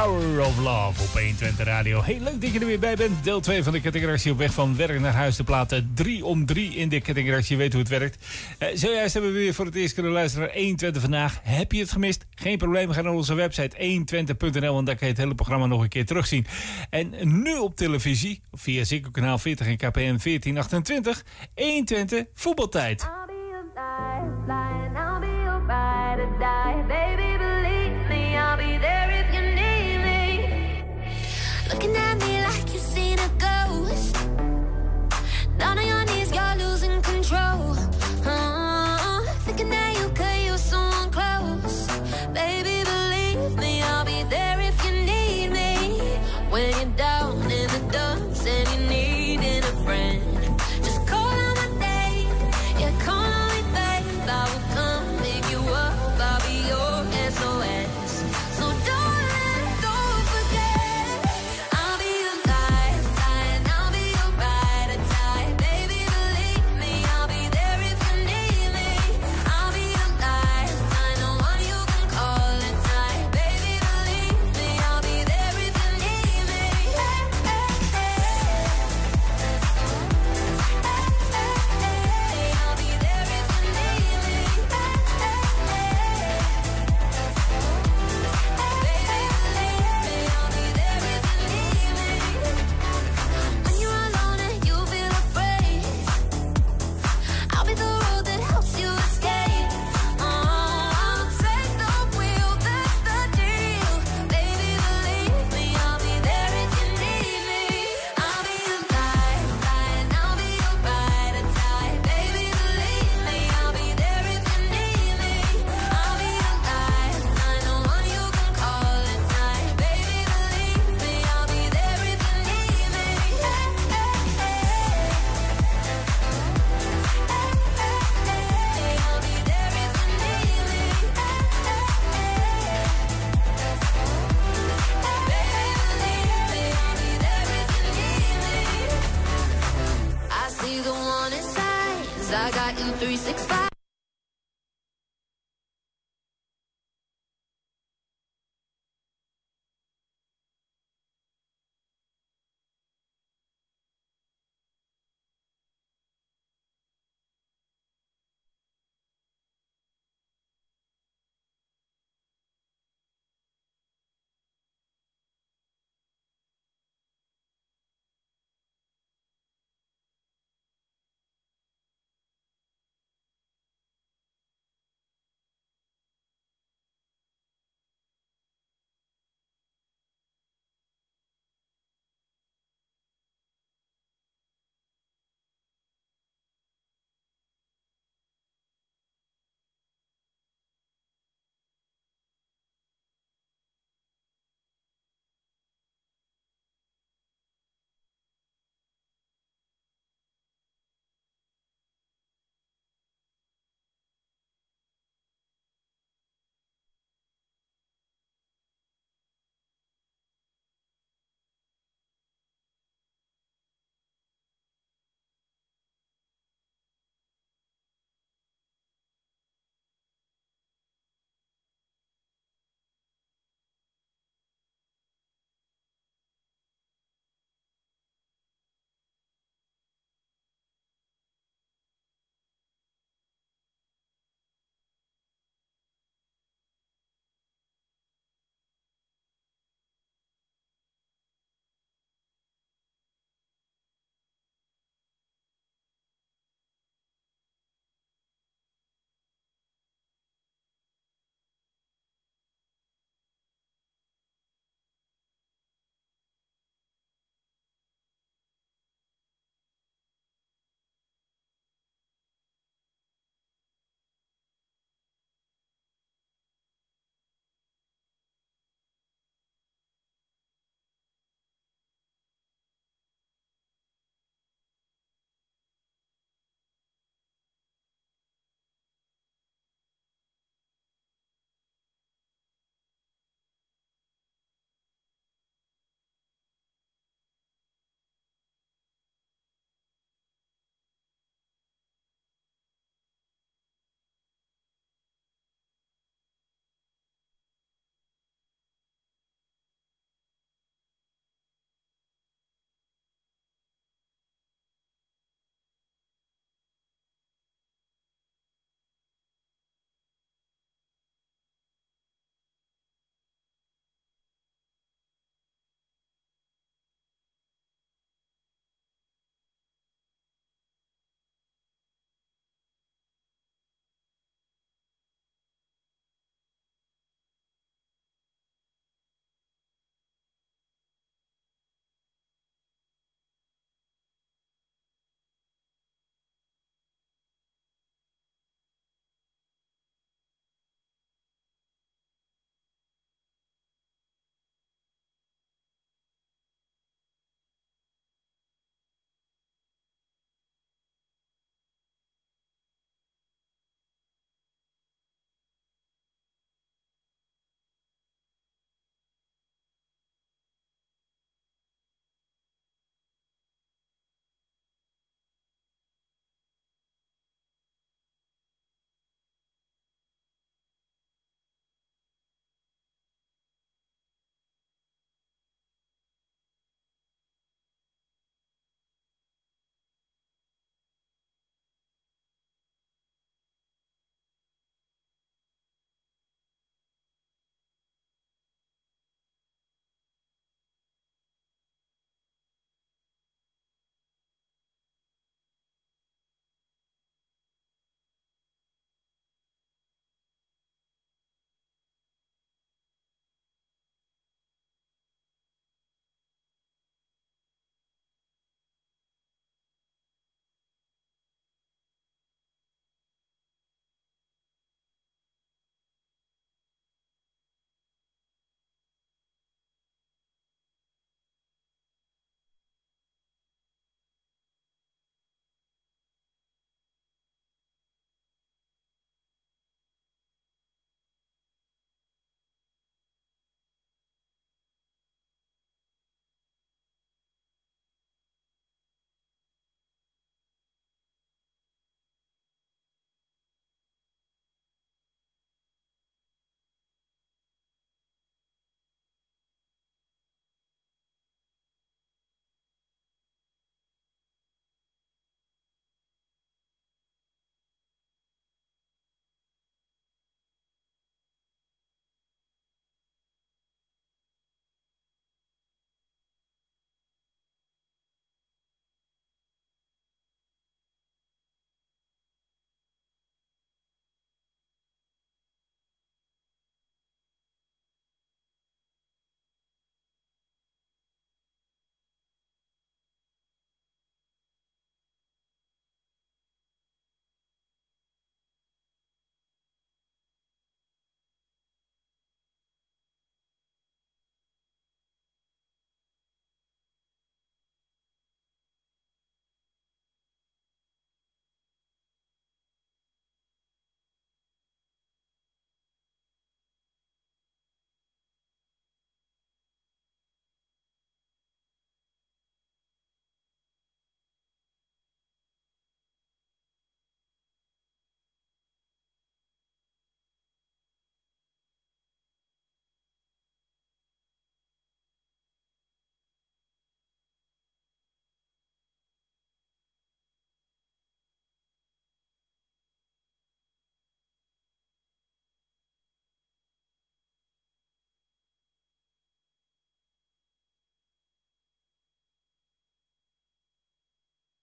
Power of Love op 120 Radio. Heel leuk dat je er weer bij bent. Deel 2 van de kettingreactie op weg van werk naar huis te platen. 3 om 3 in de kettingreactie. Je weet hoe het werkt. Uh, zojuist hebben we weer voor het eerst kunnen luisteren naar 120 vandaag. Heb je het gemist? Geen probleem. Ga naar onze website 120.nl, want daar kan je het hele programma nog een keer terugzien. En nu op televisie, via Ziggo Kanaal 40 en KPM 1428, 120 voetbaltijd.